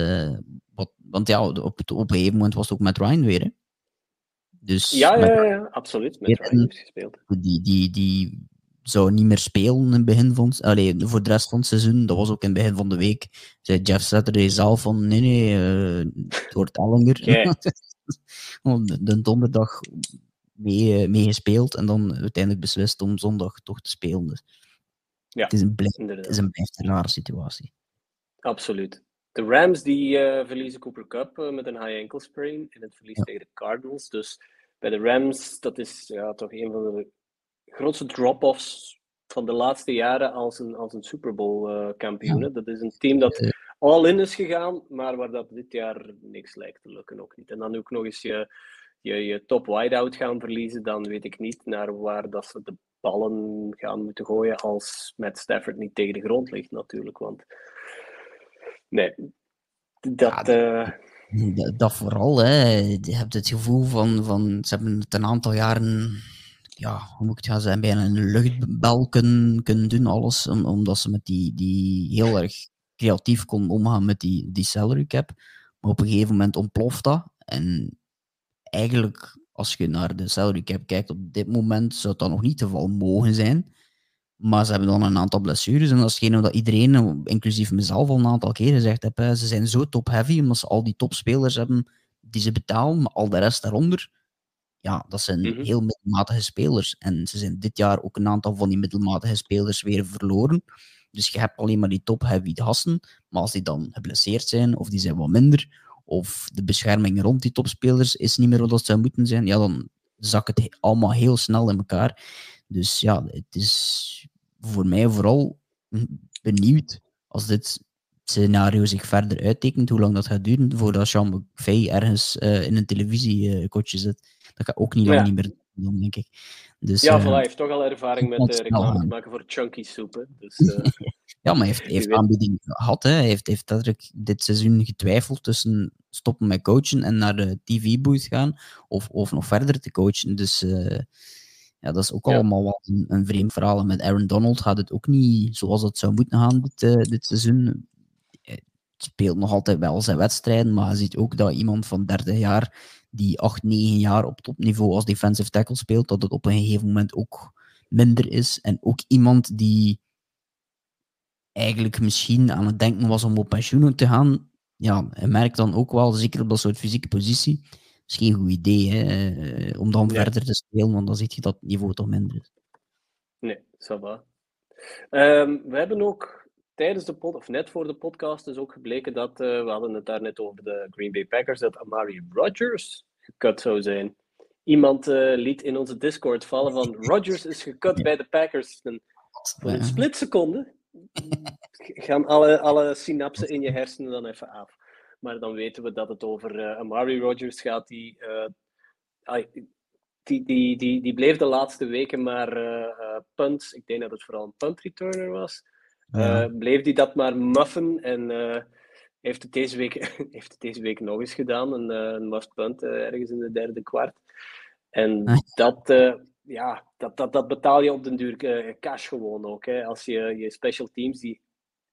Wat, want ja, op, op een gegeven moment was het ook met Ryan weer. Hè? Dus ja, ja, ja, ja, absoluut. Met Ryan heeft gespeeld. Die, die, die zou niet meer spelen in het begin van allee, voor de rest van het seizoen. Dat was ook in het begin van de week. Zei Jeff Saturday zelf van nee, nee, uh, het wordt Ellinger. de donderdag mee, mee gespeeld en dan uiteindelijk beslist om zondag toch te spelen. Dus ja, het is een, blijft, het is een, rare situatie. Absoluut. De Rams die uh, verliezen Cooper Cup uh, met een high ankle sprain in het verlies ja. tegen de Cardinals. Dus bij de Rams, dat is ja, toch een van de grootste drop-offs van de laatste jaren als een, als een Super Bowl uh, kampioen. Ja. Dat is een team dat all in is gegaan, maar waar dat dit jaar niks lijkt te lukken ook niet. En dan ook nog eens je je, je top wideout gaan verliezen, dan weet ik niet naar waar dat ze de ballen gaan moeten gooien als met Stafford niet tegen de grond ligt natuurlijk. Want nee, dat... Ja, uh... dat, vooral, hè. Je hebt het gevoel van, van ze hebben het een aantal jaren ja, hoe moet ik het gaan zeggen, bijna een luchtbel kunnen, kunnen doen, alles, om, omdat ze met die, die heel erg creatief konden omgaan met die, die salary cap. Maar op een gegeven moment ontploft dat. En eigenlijk, als je naar de salary cap kijkt op dit moment, zou dat nog niet het geval mogen zijn. Maar ze hebben dan een aantal blessures. En dat is hetgene dat iedereen, inclusief mezelf, al een aantal keren gezegd heeft. Ze zijn zo top-heavy, omdat ze al die topspelers hebben die ze betalen, maar al de rest daaronder, ja, dat zijn mm-hmm. heel middelmatige spelers. En ze zijn dit jaar ook een aantal van die middelmatige spelers weer verloren. Dus je hebt alleen maar die top-heavy gasten. Maar als die dan geblesseerd zijn, of die zijn wat minder, of de bescherming rond die topspelers is niet meer wat dat zou moeten zijn, ja, dan zakt het allemaal heel snel in elkaar. Dus ja, het is voor mij vooral benieuwd als dit scenario zich verder uittekent, hoe lang dat gaat duren voordat Sean McVay ergens uh, in een televisiekotje zit. Dat gaat ook niet lang ja. niet meer doen, denk ik. Dus, ja, uh, hij heeft toch al ervaring met uh, reclame te maken voor chunky soep. Dus, uh, ja, maar hij heeft, heeft aanbieding gehad. Hè. Hij heeft, heeft dit seizoen getwijfeld tussen stoppen met coachen en naar de TV-booth gaan, of, of nog verder te coachen. Dus ja, dat is ook ja. allemaal wel een, een, vreemd verhaal. En met Aaron Donald gaat het ook niet zoals het zou moeten gaan dit, dit seizoen. Hij speelt nog altijd wel zijn wedstrijden, maar je ziet ook dat iemand van 30 jaar die 8, 9 jaar op topniveau als defensive tackle speelt, dat het op een gegeven moment ook minder is. En ook iemand die eigenlijk misschien aan het denken was om op pensioen te gaan, ja, hij merkt dan ook wel, zeker op dat soort fysieke positie, is geen goed idee hè, eh, om dan verder te spelen, want dan zie je dat het niveau toch minder is. Nee, ça va. Um, we hebben ook tijdens de pod, of net voor de podcast, is ook gebleken dat, uh, we hadden het daar net over de Green Bay Packers, dat Amari Rodgers gekut zou zijn. iemand liet in onze Discord vallen van Rodgers is gekut bij de Packers. En voor een splitseconde gaan alle, alle synapsen in je hersenen dan even af. Maar dan weten we dat het over uh, Amari Rodgers gaat, die, die, die, die, die bleef de laatste weken maar punts. Ik denk dat het vooral een punt returner was. Ja. bleef die dat maar muffen en heeft, het deze week, heeft het deze week nog eens gedaan. Een, een muffed punt ergens in de derde kwart. En ah. dat, ja, dat, dat, dat betaal je op den duur uh, cash gewoon ook. Hè. Als je je special teams, die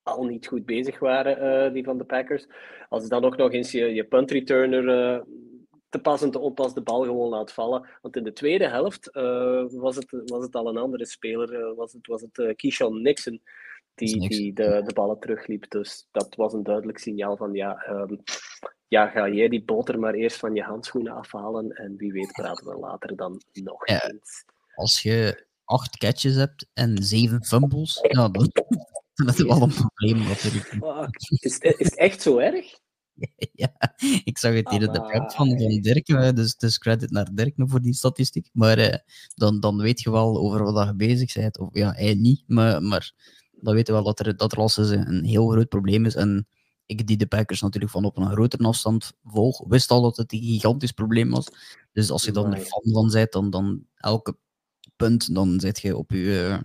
al niet goed bezig waren, uh, die van de Packers, als dan ook nog eens je, je punt returner uh, te pas en te onpas de bal gewoon laat vallen. Want in de tweede helft was, het, was het al een andere speler, was het, was het Keyshawn Nixon die, die de, de ballen terugliep. Dus dat was een duidelijk signaal van ja, um, ja, ga jij die boter maar eerst van je handschoenen afhalen en wie weet praten we later dan nog eens. Als je acht catches hebt en zeven fumbles, ja, dan, dan is het wel een probleem. Is, is het echt zo erg? Ja, ik zag het hier in de prep van, van Dirk, dus, dus credit naar Dirk voor die statistiek. Maar eh, dan, dan weet je wel over wat je bezig bent. Of ja, hij niet, maar, maar dan weten we wel dat er, dat er als een, heel groot probleem is. En ik die de Packers natuurlijk van op een grotere afstand volg, wist al dat het een gigantisch probleem was. Dus als je dan er fan van bent, dan, dan elke punt, dan zit je op je,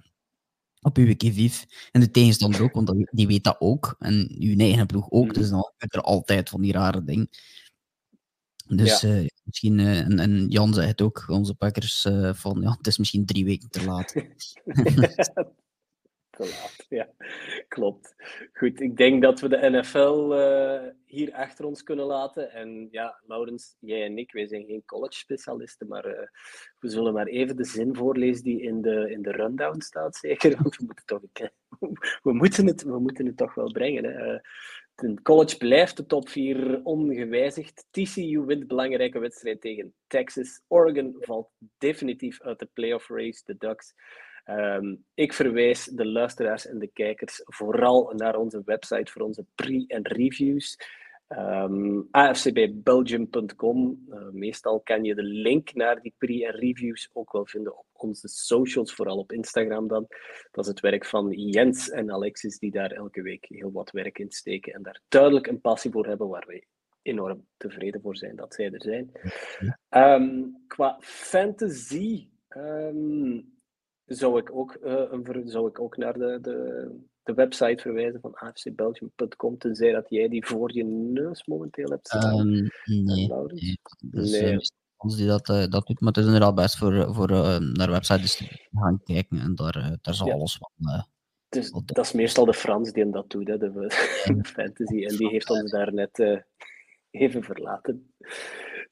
op je kivief. En de tegenstander ook, want die weet dat ook. En je eigen ploeg ook, dus dan je er altijd van die rare dingen. Dus ja. uh, misschien, uh, en, en, Jan zei het ook, onze Packers, uh, van ja, het is misschien drie weken te laat. Ja, klopt. Goed, ik denk dat we de NFL eh, hier achter ons kunnen laten. En ja, Laurens, jij en ik, wij zijn geen college-specialisten, maar uh, we zullen maar even de zin voorlezen die in de, in de rundown staat, zeker. Want we moeten, toch, we moeten, het, we moeten het toch wel brengen. Hè. Uh, college blijft de top 4 ongewijzigd. TCU wint belangrijke wedstrijd tegen Texas. Oregon valt definitief uit de playoff race. De Ducks Um, ik verwijs de luisteraars en de kijkers vooral naar onze website voor onze pre- en reviews. Um, ehm, afcbbelgium.com. Uh, meestal kan je de link naar die pre- en reviews ook wel vinden op onze socials, vooral op Instagram dan. Dat is het werk van Jens en Alexis, die daar elke week heel wat werk in steken en daar duidelijk een passie voor hebben, waar wij enorm tevreden voor zijn dat zij er zijn. Um, qua fantasy zou ik ook, uh, een, zou ik ook naar de, de, de website verwijzen van afcbelgium.com, tenzij dat jij die voor je neus momenteel hebt staan. Um, nee, nee. Dus, nee. Ons die dat, uh, dat doet, maar het is inderdaad best voor, voor naar websites te gaan kijken en daar, daar zal ja. alles van. Dus dat is meestal de Frans die dat doet, hè, de, de fantasy, en die heeft ons daar net even verlaten.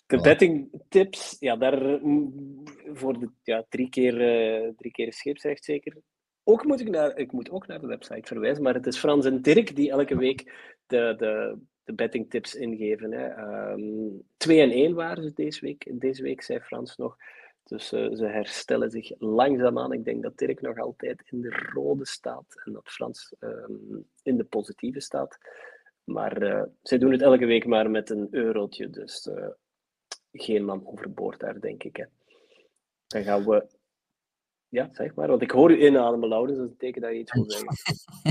De betting tips, ja, daar mm, voor de ja, drie keer, uh, drie keer scheepsrecht zeker. Ook moet ik, naar, ik moet ook naar de website verwijzen, maar het is Frans en Dirk die elke week de, de, de betting tips ingeven. Hè. Um, twee en één waren ze deze week. Deze week zei Frans nog. Dus uh, ze herstellen zich langzaamaan. Ik denk dat Dirk nog altijd in de rode staat en dat Frans um, in de positieve staat. Maar uh, zij doen het elke week maar met een eurotje. Dus uh, geen man overboord daar, denk ik. Hè. Dan gaan we. Ja, zeg maar. Want ik hoor u inademen, Laurens. Dat is een teken dat je iets wil zeggen.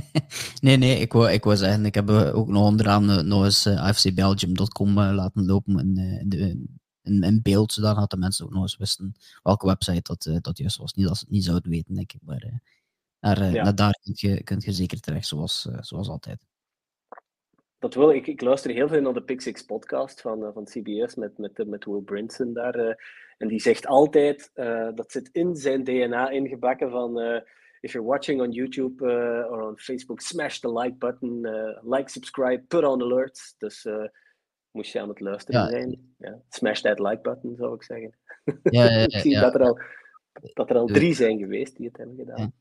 nee, nee. Ik wou, ik wou zeggen, ik heb eh, ook nog onderaan uh, nog eens uh, afcbelgium.com laten lopen in, in, in, in, beeld, zodat de mensen ook nog eens wisten welke website dat, dat juist was. Niet dat ze het niet zouden weten, denk ik. Maar naar, ja. naar daar kunt je, kunt je zeker terecht, zoals, zoals altijd dat wil ik. Ik luister heel veel naar de Pixix podcast van, uh, van CBS met, met, met Will Brinson daar. Uh, en die zegt altijd, uh, dat zit in zijn DNA ingebakken van if you're watching on YouTube or on Facebook, smash the like button, like, subscribe, put on alerts. Dus moest je aan het luisteren ja. zijn, ja, smash that like button zou ik zeggen. Ja, ja, ik zie dat er al, dat er al drie zijn geweest die het hebben gedaan.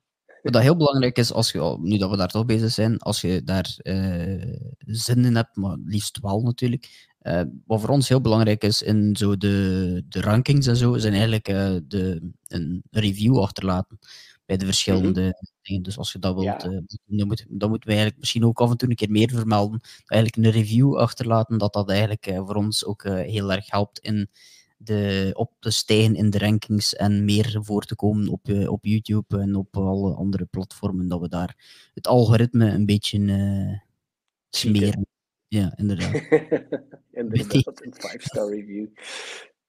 Wat dat heel belangrijk is, als je, nu dat we daar toch bezig zijn, als je daar uh, zin in hebt, maar liefst wel natuurlijk. Uh, wat voor ons heel belangrijk is in zo de, de rankings en zo, zijn eigenlijk uh, de, een review achterlaten bij de verschillende mm -hmm. dingen. Dus als je dat wilt, ja. dan, moet, dan moeten we eigenlijk misschien ook af en toe een keer meer vermelden. Eigenlijk een review achterlaten, dat dat eigenlijk voor ons ook heel erg helpt in de, op te stijgen in de rankings en meer voor te komen op, uh, op YouTube en op alle andere platformen, dat we daar het algoritme een beetje uh, smeren. Ja, inderdaad. inderdaad, een 5-star review.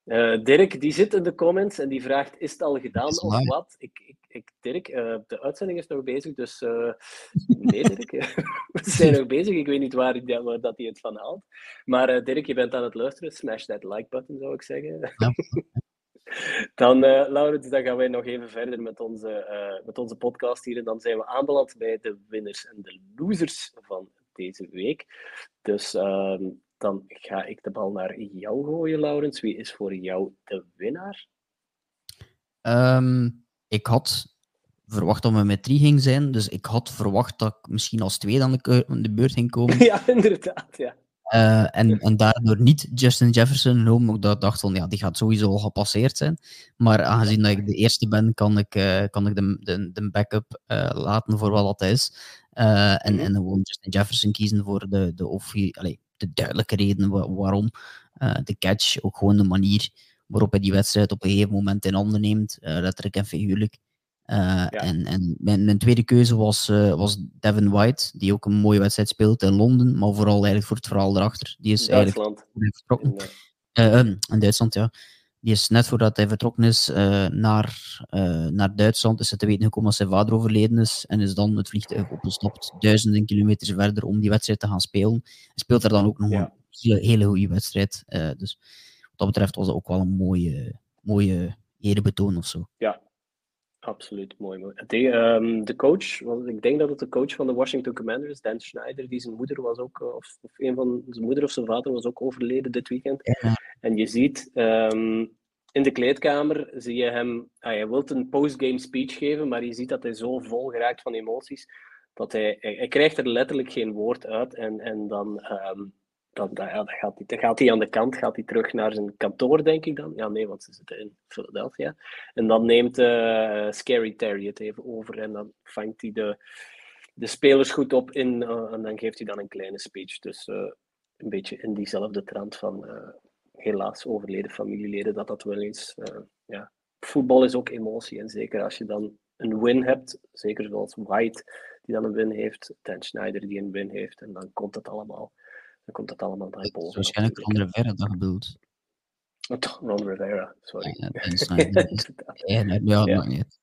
Uh, Dirk, die zit in de comments en die vraagt: Is het al gedaan of wat? Ik, ik, ik Dirk, uh, de uitzending is nog bezig, dus uh, nee, Dirk, we zijn nog bezig. Ik weet niet waar, ik, waar dat hij het van haalt. Maar Dirk, je bent aan het luisteren. Smash that like button, zou ik zeggen. Ja. dan, Laurens, dan gaan wij nog even verder met onze, met onze podcast hier. En dan zijn we aanbeland bij de winners en de losers van deze week. Dus ehm, dan ga ik de bal naar jou gooien, Laurens. Wie is voor jou de winnaar? Um, ik had verwacht dat we met drie ging zijn, dus ik had verwacht dat ik misschien als tweede aan de, de beurt ging komen. ja, inderdaad, ja. Uh, en, en daardoor niet Justin Jefferson omdat ik dacht van ja, die gaat sowieso al gepasseerd zijn. Maar aangezien dat ik de eerste ben, kan ik, uh, kan ik de, de, de backup uh, laten voor wat dat is. en, mhm. en gewoon Justin Jefferson kiezen voor de, de, of, allez, de duidelijke reden waarom. Uh, de catch, ook gewoon de manier waarop hij die wedstrijd op een gegeven moment in handen neemt, uh, letterlijk en figuurlijk. Uh, ja. En, en mijn, mijn, tweede keuze was, was Devin White, die ook een mooie wedstrijd speelt in Londen, maar vooral eigenlijk voor het verhaal erachter. Die is Duitsland. eigenlijk vertrokken. In, in Duitsland, ja. Die is net voordat hij vertrokken is uh, naar, uh, naar Duitsland, is hij te weten gekomen dat zijn vader overleden is en is dan het vliegtuig opgestapt, duizenden kilometers verder om die wedstrijd te gaan spelen. Hij speelt er dan ook nog ja. een hele, hele goede wedstrijd. Uh, dus wat dat betreft was het ook wel een mooie, mooie erebetoon of zo. Ja, absoluut. Mooi. mooi. De, um, de coach, want ik denk dat het de coach van de Washington Commanders, Dan Schneider, die zijn moeder was ook, of, of een van zijn moeder of zijn vader was ook overleden dit weekend. Ja. En je ziet um, in de kleedkamer, zie je hem, ah, hij wil een postgame speech geven, maar je ziet dat hij zo vol geraakt van emoties, dat hij, hij, hij krijgt er letterlijk geen woord uit. En, en dan, um, dan, ja, dan, gaat hij, dan gaat hij aan de kant, gaat hij terug naar zijn kantoor, denk ik dan. Ja, nee, want ze zitten in Philadelphia. En dan neemt uh, Scary Terry het even over en dan vangt hij de, de spelers goed op in, uh, en dan geeft hij dan een kleine speech. Dus uh, een beetje in diezelfde trant van helaas overleden familieleden, dat dat wel eens. Ja. Voetbal is ook emotie. En zeker als je dan een win hebt, zeker zoals White, die dan een win heeft, Dan Schneider die een win heeft, en dan komt het allemaal, dan komt het allemaal naar boven. Waarschijnlijk Ron Rivera dat bedoeld. Oh, Ron Rivera, sorry. Ja, ja, ja, ja. niet.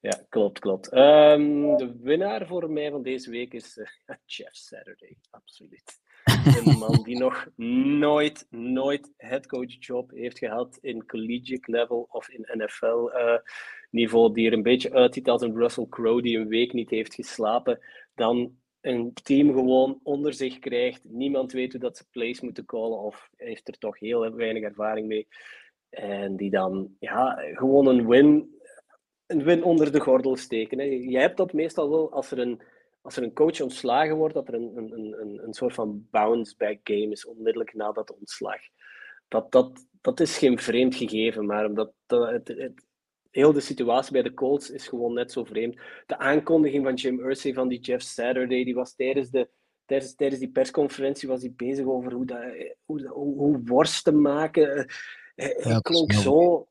Ja, klopt, klopt. Um, de winnaar voor mij van deze week is uh, Jeff Saturday, absoluut. Een man die nog nooit, nooit headcoach-job heeft gehad in collegiate level of in NFL-niveau. Uh, die er een beetje uitziet als een Russell Crowe die een week niet heeft geslapen. Dan een team gewoon onder zich krijgt. Niemand weet hoe dat ze plays moeten callen of heeft er toch heel weinig ervaring mee. En die dan ja, gewoon een win, een win onder de gordel steken. Je hebt dat meestal wel als er een als er een coach ontslagen wordt, dat er een, een, een, een soort van bounce-back game is onmiddellijk na dat ontslag. Dat, dat, dat is geen vreemd gegeven, maar omdat dat, het, heel de situatie bij de Colts is gewoon net zo vreemd. De aankondiging van Jim Irsay van die Jeff Saturday, die was tijdens, de, tijdens, tijdens die persconferentie was hij bezig over hoe, dat, hoe, hoe, hoe worst te maken. Hij, klonk zo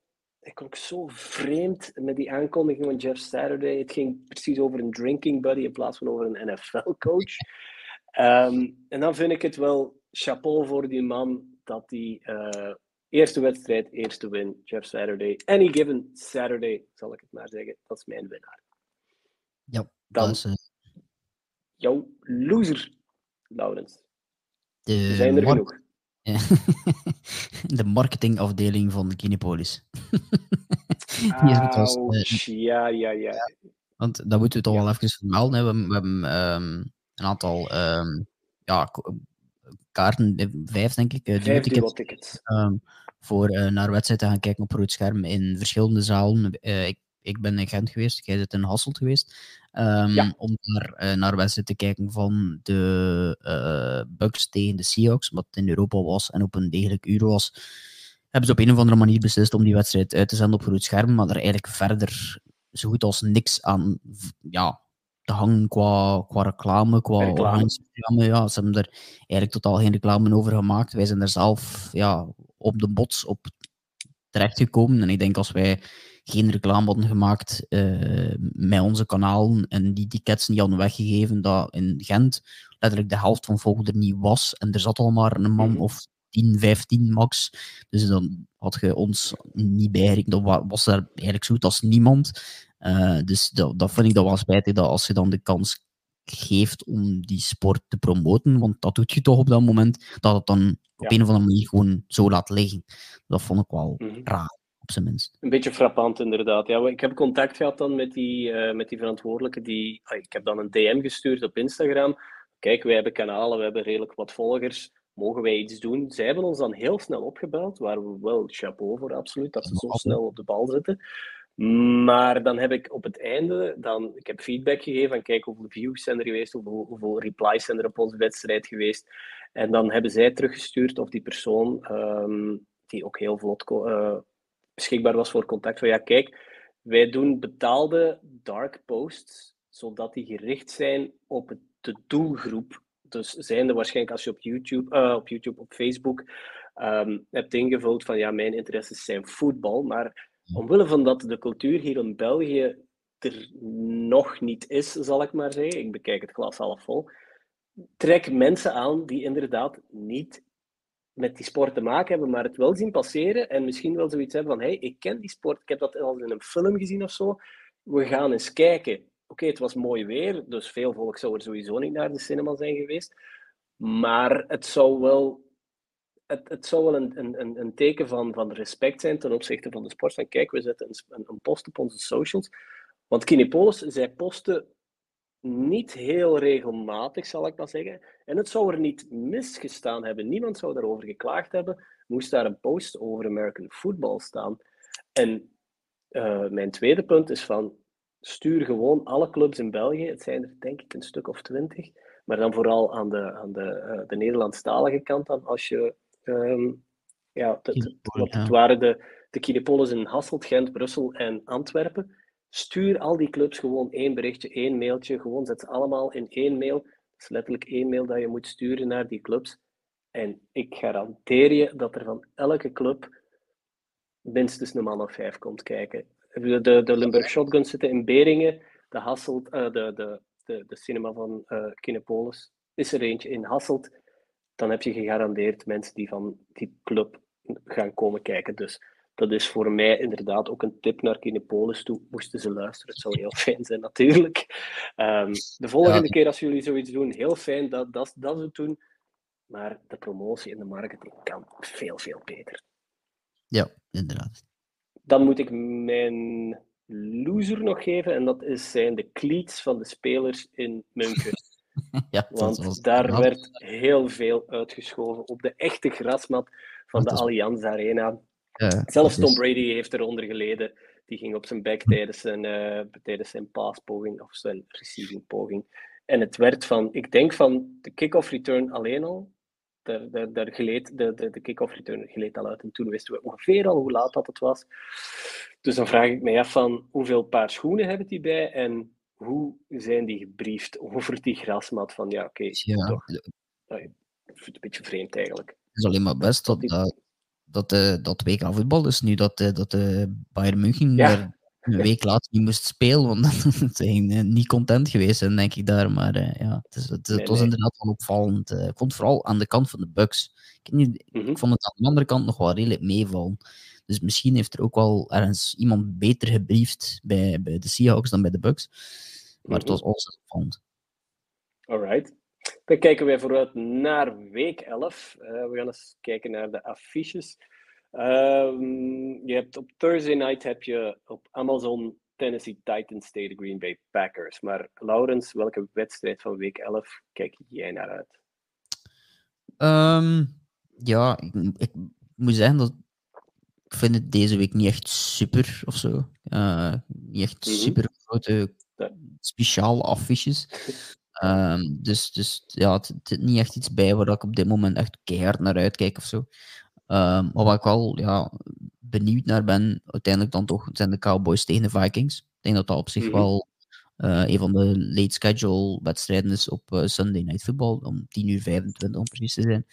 ik klonk zo vreemd met die aankondiging van Jeff Saturday. Het ging precies over een drinking buddy in plaats van over een NFL-coach. Ehm, en dan vind ik het wel chapeau voor die man dat die uh, eerste wedstrijd, eerste win, Jeff Saturday. Any given Saturday, zal ik het maar zeggen. Dat is mijn winnaar. Ja, dan is, uh... jouw loser, Laurens. De zijn er genoeg. de marketingafdeling van Kinepolis. uh, ja, ja, ja. Want dat moeten we toch ja. wel even vermelden. We, we hebben um, een aantal um, ja, kaarten, eh, vijf denk ik, uh, vijf tickets, tickets. Um, voor uh, naar wedstrijden te gaan kijken op rood scherm in verschillende zalen. ik ik ben in Gent geweest, jij zit in Hasselt geweest. Um, ja. Om naar, naar wedstrijden te kijken van de Bucks tegen de Seahawks, wat in Europa was en op een degelijk uur was. Hebben ze op een of andere manier beslist om die wedstrijd uit te zenden op groot scherm, maar er eigenlijk verder zo goed als niks aan ja, te hangen qua, qua reclame, qua reclame. Ja, ze hebben er eigenlijk totaal geen reclame over gemaakt. Wij zijn er zelf ja, op de bots op terechtgekomen. En ik denk als wij geen reclame hadden gemaakt uh, met onze kanalen en die tickets niet hadden weggegeven, dat in Gent letterlijk de helft van volk er niet was. En er zat al maar een man mhm. of 10, 15 max. Dus dan had je ons niet bijgerekend. Dan was er eigenlijk zo als niemand. Uh, dus dat, dat vind ik dat wel spijtig, dat als je dan de kans geeft om die sport te promoten, want dat doet je toch op dat moment, dat het dan op een of andere manier gewoon zo laat liggen. Dat vond ik wel mhm. raar, op zijn minst. Een beetje frappant, inderdaad. Ja, ik heb contact gehad dan met die, uh, met die verantwoordelijke. Die, ah, ik heb dan een DM gestuurd op Instagram. Kijk, wij hebben kanalen, we hebben redelijk wat volgers. Mogen wij iets doen? Zij hebben ons dan heel snel opgebeld, waar we wel chapeau voor, absoluut, dat ze zo snel op de bal zitten. Maar dan heb ik op het einde, dan, ik heb feedback gegeven van kijk hoeveel views zijn er geweest, hoeveel, hoeveel replies zijn er op onze wedstrijd geweest. En dan hebben zij teruggestuurd of die persoon, um, die ook heel vlot uh, beschikbaar was voor contact, van ja kijk, wij doen betaalde dark posts, zodat die gericht zijn op de doelgroep. Dus zijn er waarschijnlijk als je op YouTube, uh, op, YouTube op Facebook um, hebt ingevuld van ja, mijn interesses zijn voetbal, maar omwille van dat de cultuur hier in België er nog niet is, zal ik maar zeggen, ik bekijk het glas half vol, trek mensen aan die inderdaad niet met die sport te maken hebben, maar het wel zien passeren en misschien wel zoiets hebben van, hey, ik ken die sport, ik heb dat al in een film gezien of zo, we gaan eens kijken. Oké, het was mooi weer, dus veel volk zou er sowieso niet naar de cinema zijn geweest, maar het zou wel het, het zou wel een, een, een teken van, van respect zijn ten opzichte van de sport. Kijk, we zetten een, een post op onze socials. Want Kinepolis, zij posten niet heel regelmatig, zal ik maar zeggen. En het zou er niet misgestaan hebben. Niemand zou daarover geklaagd hebben. Moest daar een post over American football staan. En uh, mijn tweede punt is van, stuur gewoon alle clubs in België. Het zijn er denk ik een stuk of twintig. Maar dan vooral aan de, aan de, uh, de Nederlandstalige kant dan, als je Um, ja, het, het, waren de, de Kinepolis in Hasselt, Gent, Brussel en Antwerpen. Stuur al die clubs gewoon één berichtje, één mailtje. Gewoon zet ze allemaal in één mail. Dat is letterlijk één mail dat je moet sturen naar die clubs. En ik garandeer je dat er van elke club minstens een man of vijf komt kijken. De, de, de Limburg Shotguns zitten in Beringen. De, Hasselt, uh, de, de, de, de cinema van uh, Kinepolis is er eentje in Hasselt dan heb je gegarandeerd mensen die van die club gaan komen kijken. Dus dat is voor mij inderdaad ook een tip naar Kinepolis toe. Moesten ze luisteren, het zou heel fijn zijn natuurlijk. Um, de volgende keer als jullie zoiets doen, heel fijn dat, dat, dat ze doen. Maar de promotie en de marketing kan veel, veel beter. Ja, inderdaad. Dan moet ik mijn loser nog geven. En dat is, zijn de cleats van de spelers in München. ja, Want daar werd heel veel uitgeschoven op de echte grasmat van de Allianz Arena. Zelfs Tom Brady heeft eronder geleden. Die ging op zijn bek tijdens zijn, uh, tijdens zijn paaspoging of zijn receiving poging. En het werd van, ik denk van de kick-off return alleen al. Daar, daar, daar gleed, de, de, de kick-off return gleed al uit. En toen wisten we ongeveer al hoe laat dat het was. Dus dan vraag ik me af van hoeveel paar schoenen hebben die bij en hoe zijn die gebriefd over die grasmat? Van ja, oké, ja. toch. ik vind het een beetje vreemd eigenlijk. Het is alleen maar best dat, dat, dat, uh, dat WK voetbal is nu dat, uh, dat uh, Bayern München ja. een week later niet moest spelen, want ze zijn niet content geweest zijn, denk ik daar. Maar ja, het, is, het, het was inderdaad wel opvallend. ik vond vooral aan de kant van de Bucks. Ik, niet, ik mhm. vond het aan de andere kant nog wel redelijk meevallen. Dus misschien heeft er ook wel ergens iemand beter gebriefd bij, bij de Seahawks dan bij de Bucks. Maar het was mhm. ons opvallend. Alright. Dan kijken wij vooruit naar week 11. Uh, eh, we gaan eens kijken naar de affiches. Um, je hebt op Thursday night heb je op Amazon Tennessee Titans tegen Green Bay Packers. Maar Laurens, welke wedstrijd van week 11 kijk jij naar uit? Um, ja, ik, ik, moet zeggen dat vind het deze week niet echt super of zo. Uh, niet echt mm -hmm. super grote speciale affiches. Um, dus, dus ja, het zit niet echt iets bij waar ik op dit moment echt keihard naar uitkijk of zo. Um, maar waar ik wel ja, benieuwd naar ben, uiteindelijk dan toch, zijn de Cowboys tegen de Vikings. Ik denk dat dat op zich mm -hmm. wel uh, een van de late schedule wedstrijden is op uh, Sunday Night Football, om 10 uur 25 om precies te zijn.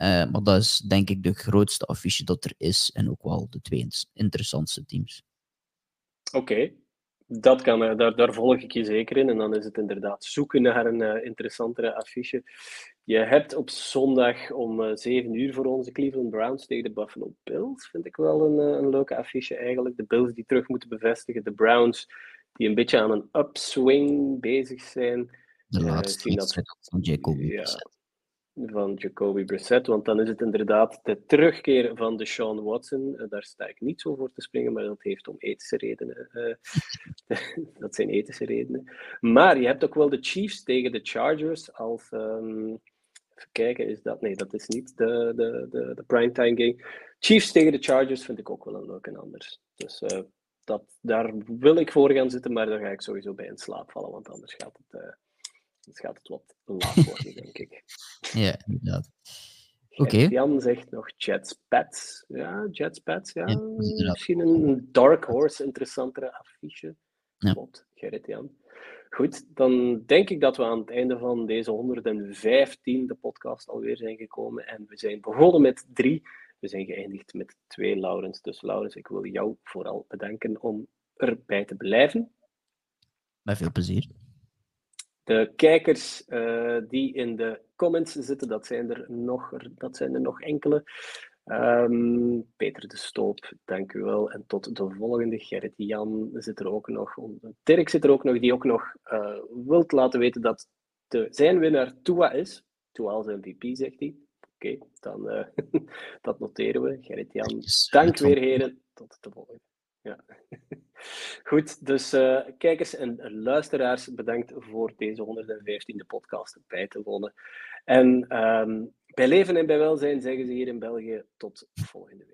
Eh, maar dat is denk ik de grootste affiche dat er is en ook wel de twee interessantste teams. Oké, dat kan, eh, daar, daar volg ik je zeker in. En dan is het inderdaad zoeken naar een uh, interessantere affiche. Je hebt op zondag om uh, 7 uur voor onze Cleveland Browns tegen de Buffalo Bills. Vind ik wel een, een leuke affiche eigenlijk. De Bills die terug moeten bevestigen. De Browns die een beetje aan een upswing bezig zijn. De laatste wedstrijd van Jacoby ja, van Jacoby Brissett, want dan is het inderdaad de terugkeer van de Sean Watson. Uh, daar sta ik niet zo voor te springen, maar dat heeft om ethische redenen. Uh, dat zijn ethische redenen. Maar je hebt ook wel de Chiefs tegen de Chargers als... Um, even kijken, is dat... Nee, dat is niet de, de, de, de primetime game. Chiefs tegen de Chargers vind ik ook wel een leuke anders. Dus uh, dat, daar wil ik voor gaan zitten, maar daar ga ik sowieso bij in slaap vallen, want anders gaat het dan gaat het wat laat worden, denk ik. Ja, inderdaad. Oké. Okay. Jan zegt nog Jets Pets. Ja, Jets Pets, ja. ja misschien een Dark Horse interessantere affiche. Ja. Klopt, Gerrit Jan. Goed, dan denk ik dat we aan het einde van deze 115e podcast alweer zijn gekomen. En we zijn begonnen met drie. We zijn geëindigd met twee, Laurens. Dus Laurens, ik wil jou vooral bedanken om erbij te blijven. Met veel plezier. De kijkers uh, die in de comments zitten, dat zijn er nog, dat zijn er nog enkele. Um, Peter de Stoop, dank u wel. En tot de volgende. Gerrit Jan zit er ook nog. Dirk zit er ook nog, die ook nog uh, wilt laten weten dat de, zijn winnaar Tua is. Tua als MVP, zegt hij. Oké, okay, dan uh, dat noteren we. Gerrit Jan, dank weer heren. Tot de volgende. Ja. Goed, dus uh, kijkers en luisteraars, bedankt voor deze 115e podcast bij te wonen. En um, bij leven en bij welzijn zeggen ze hier in België tot volgende week.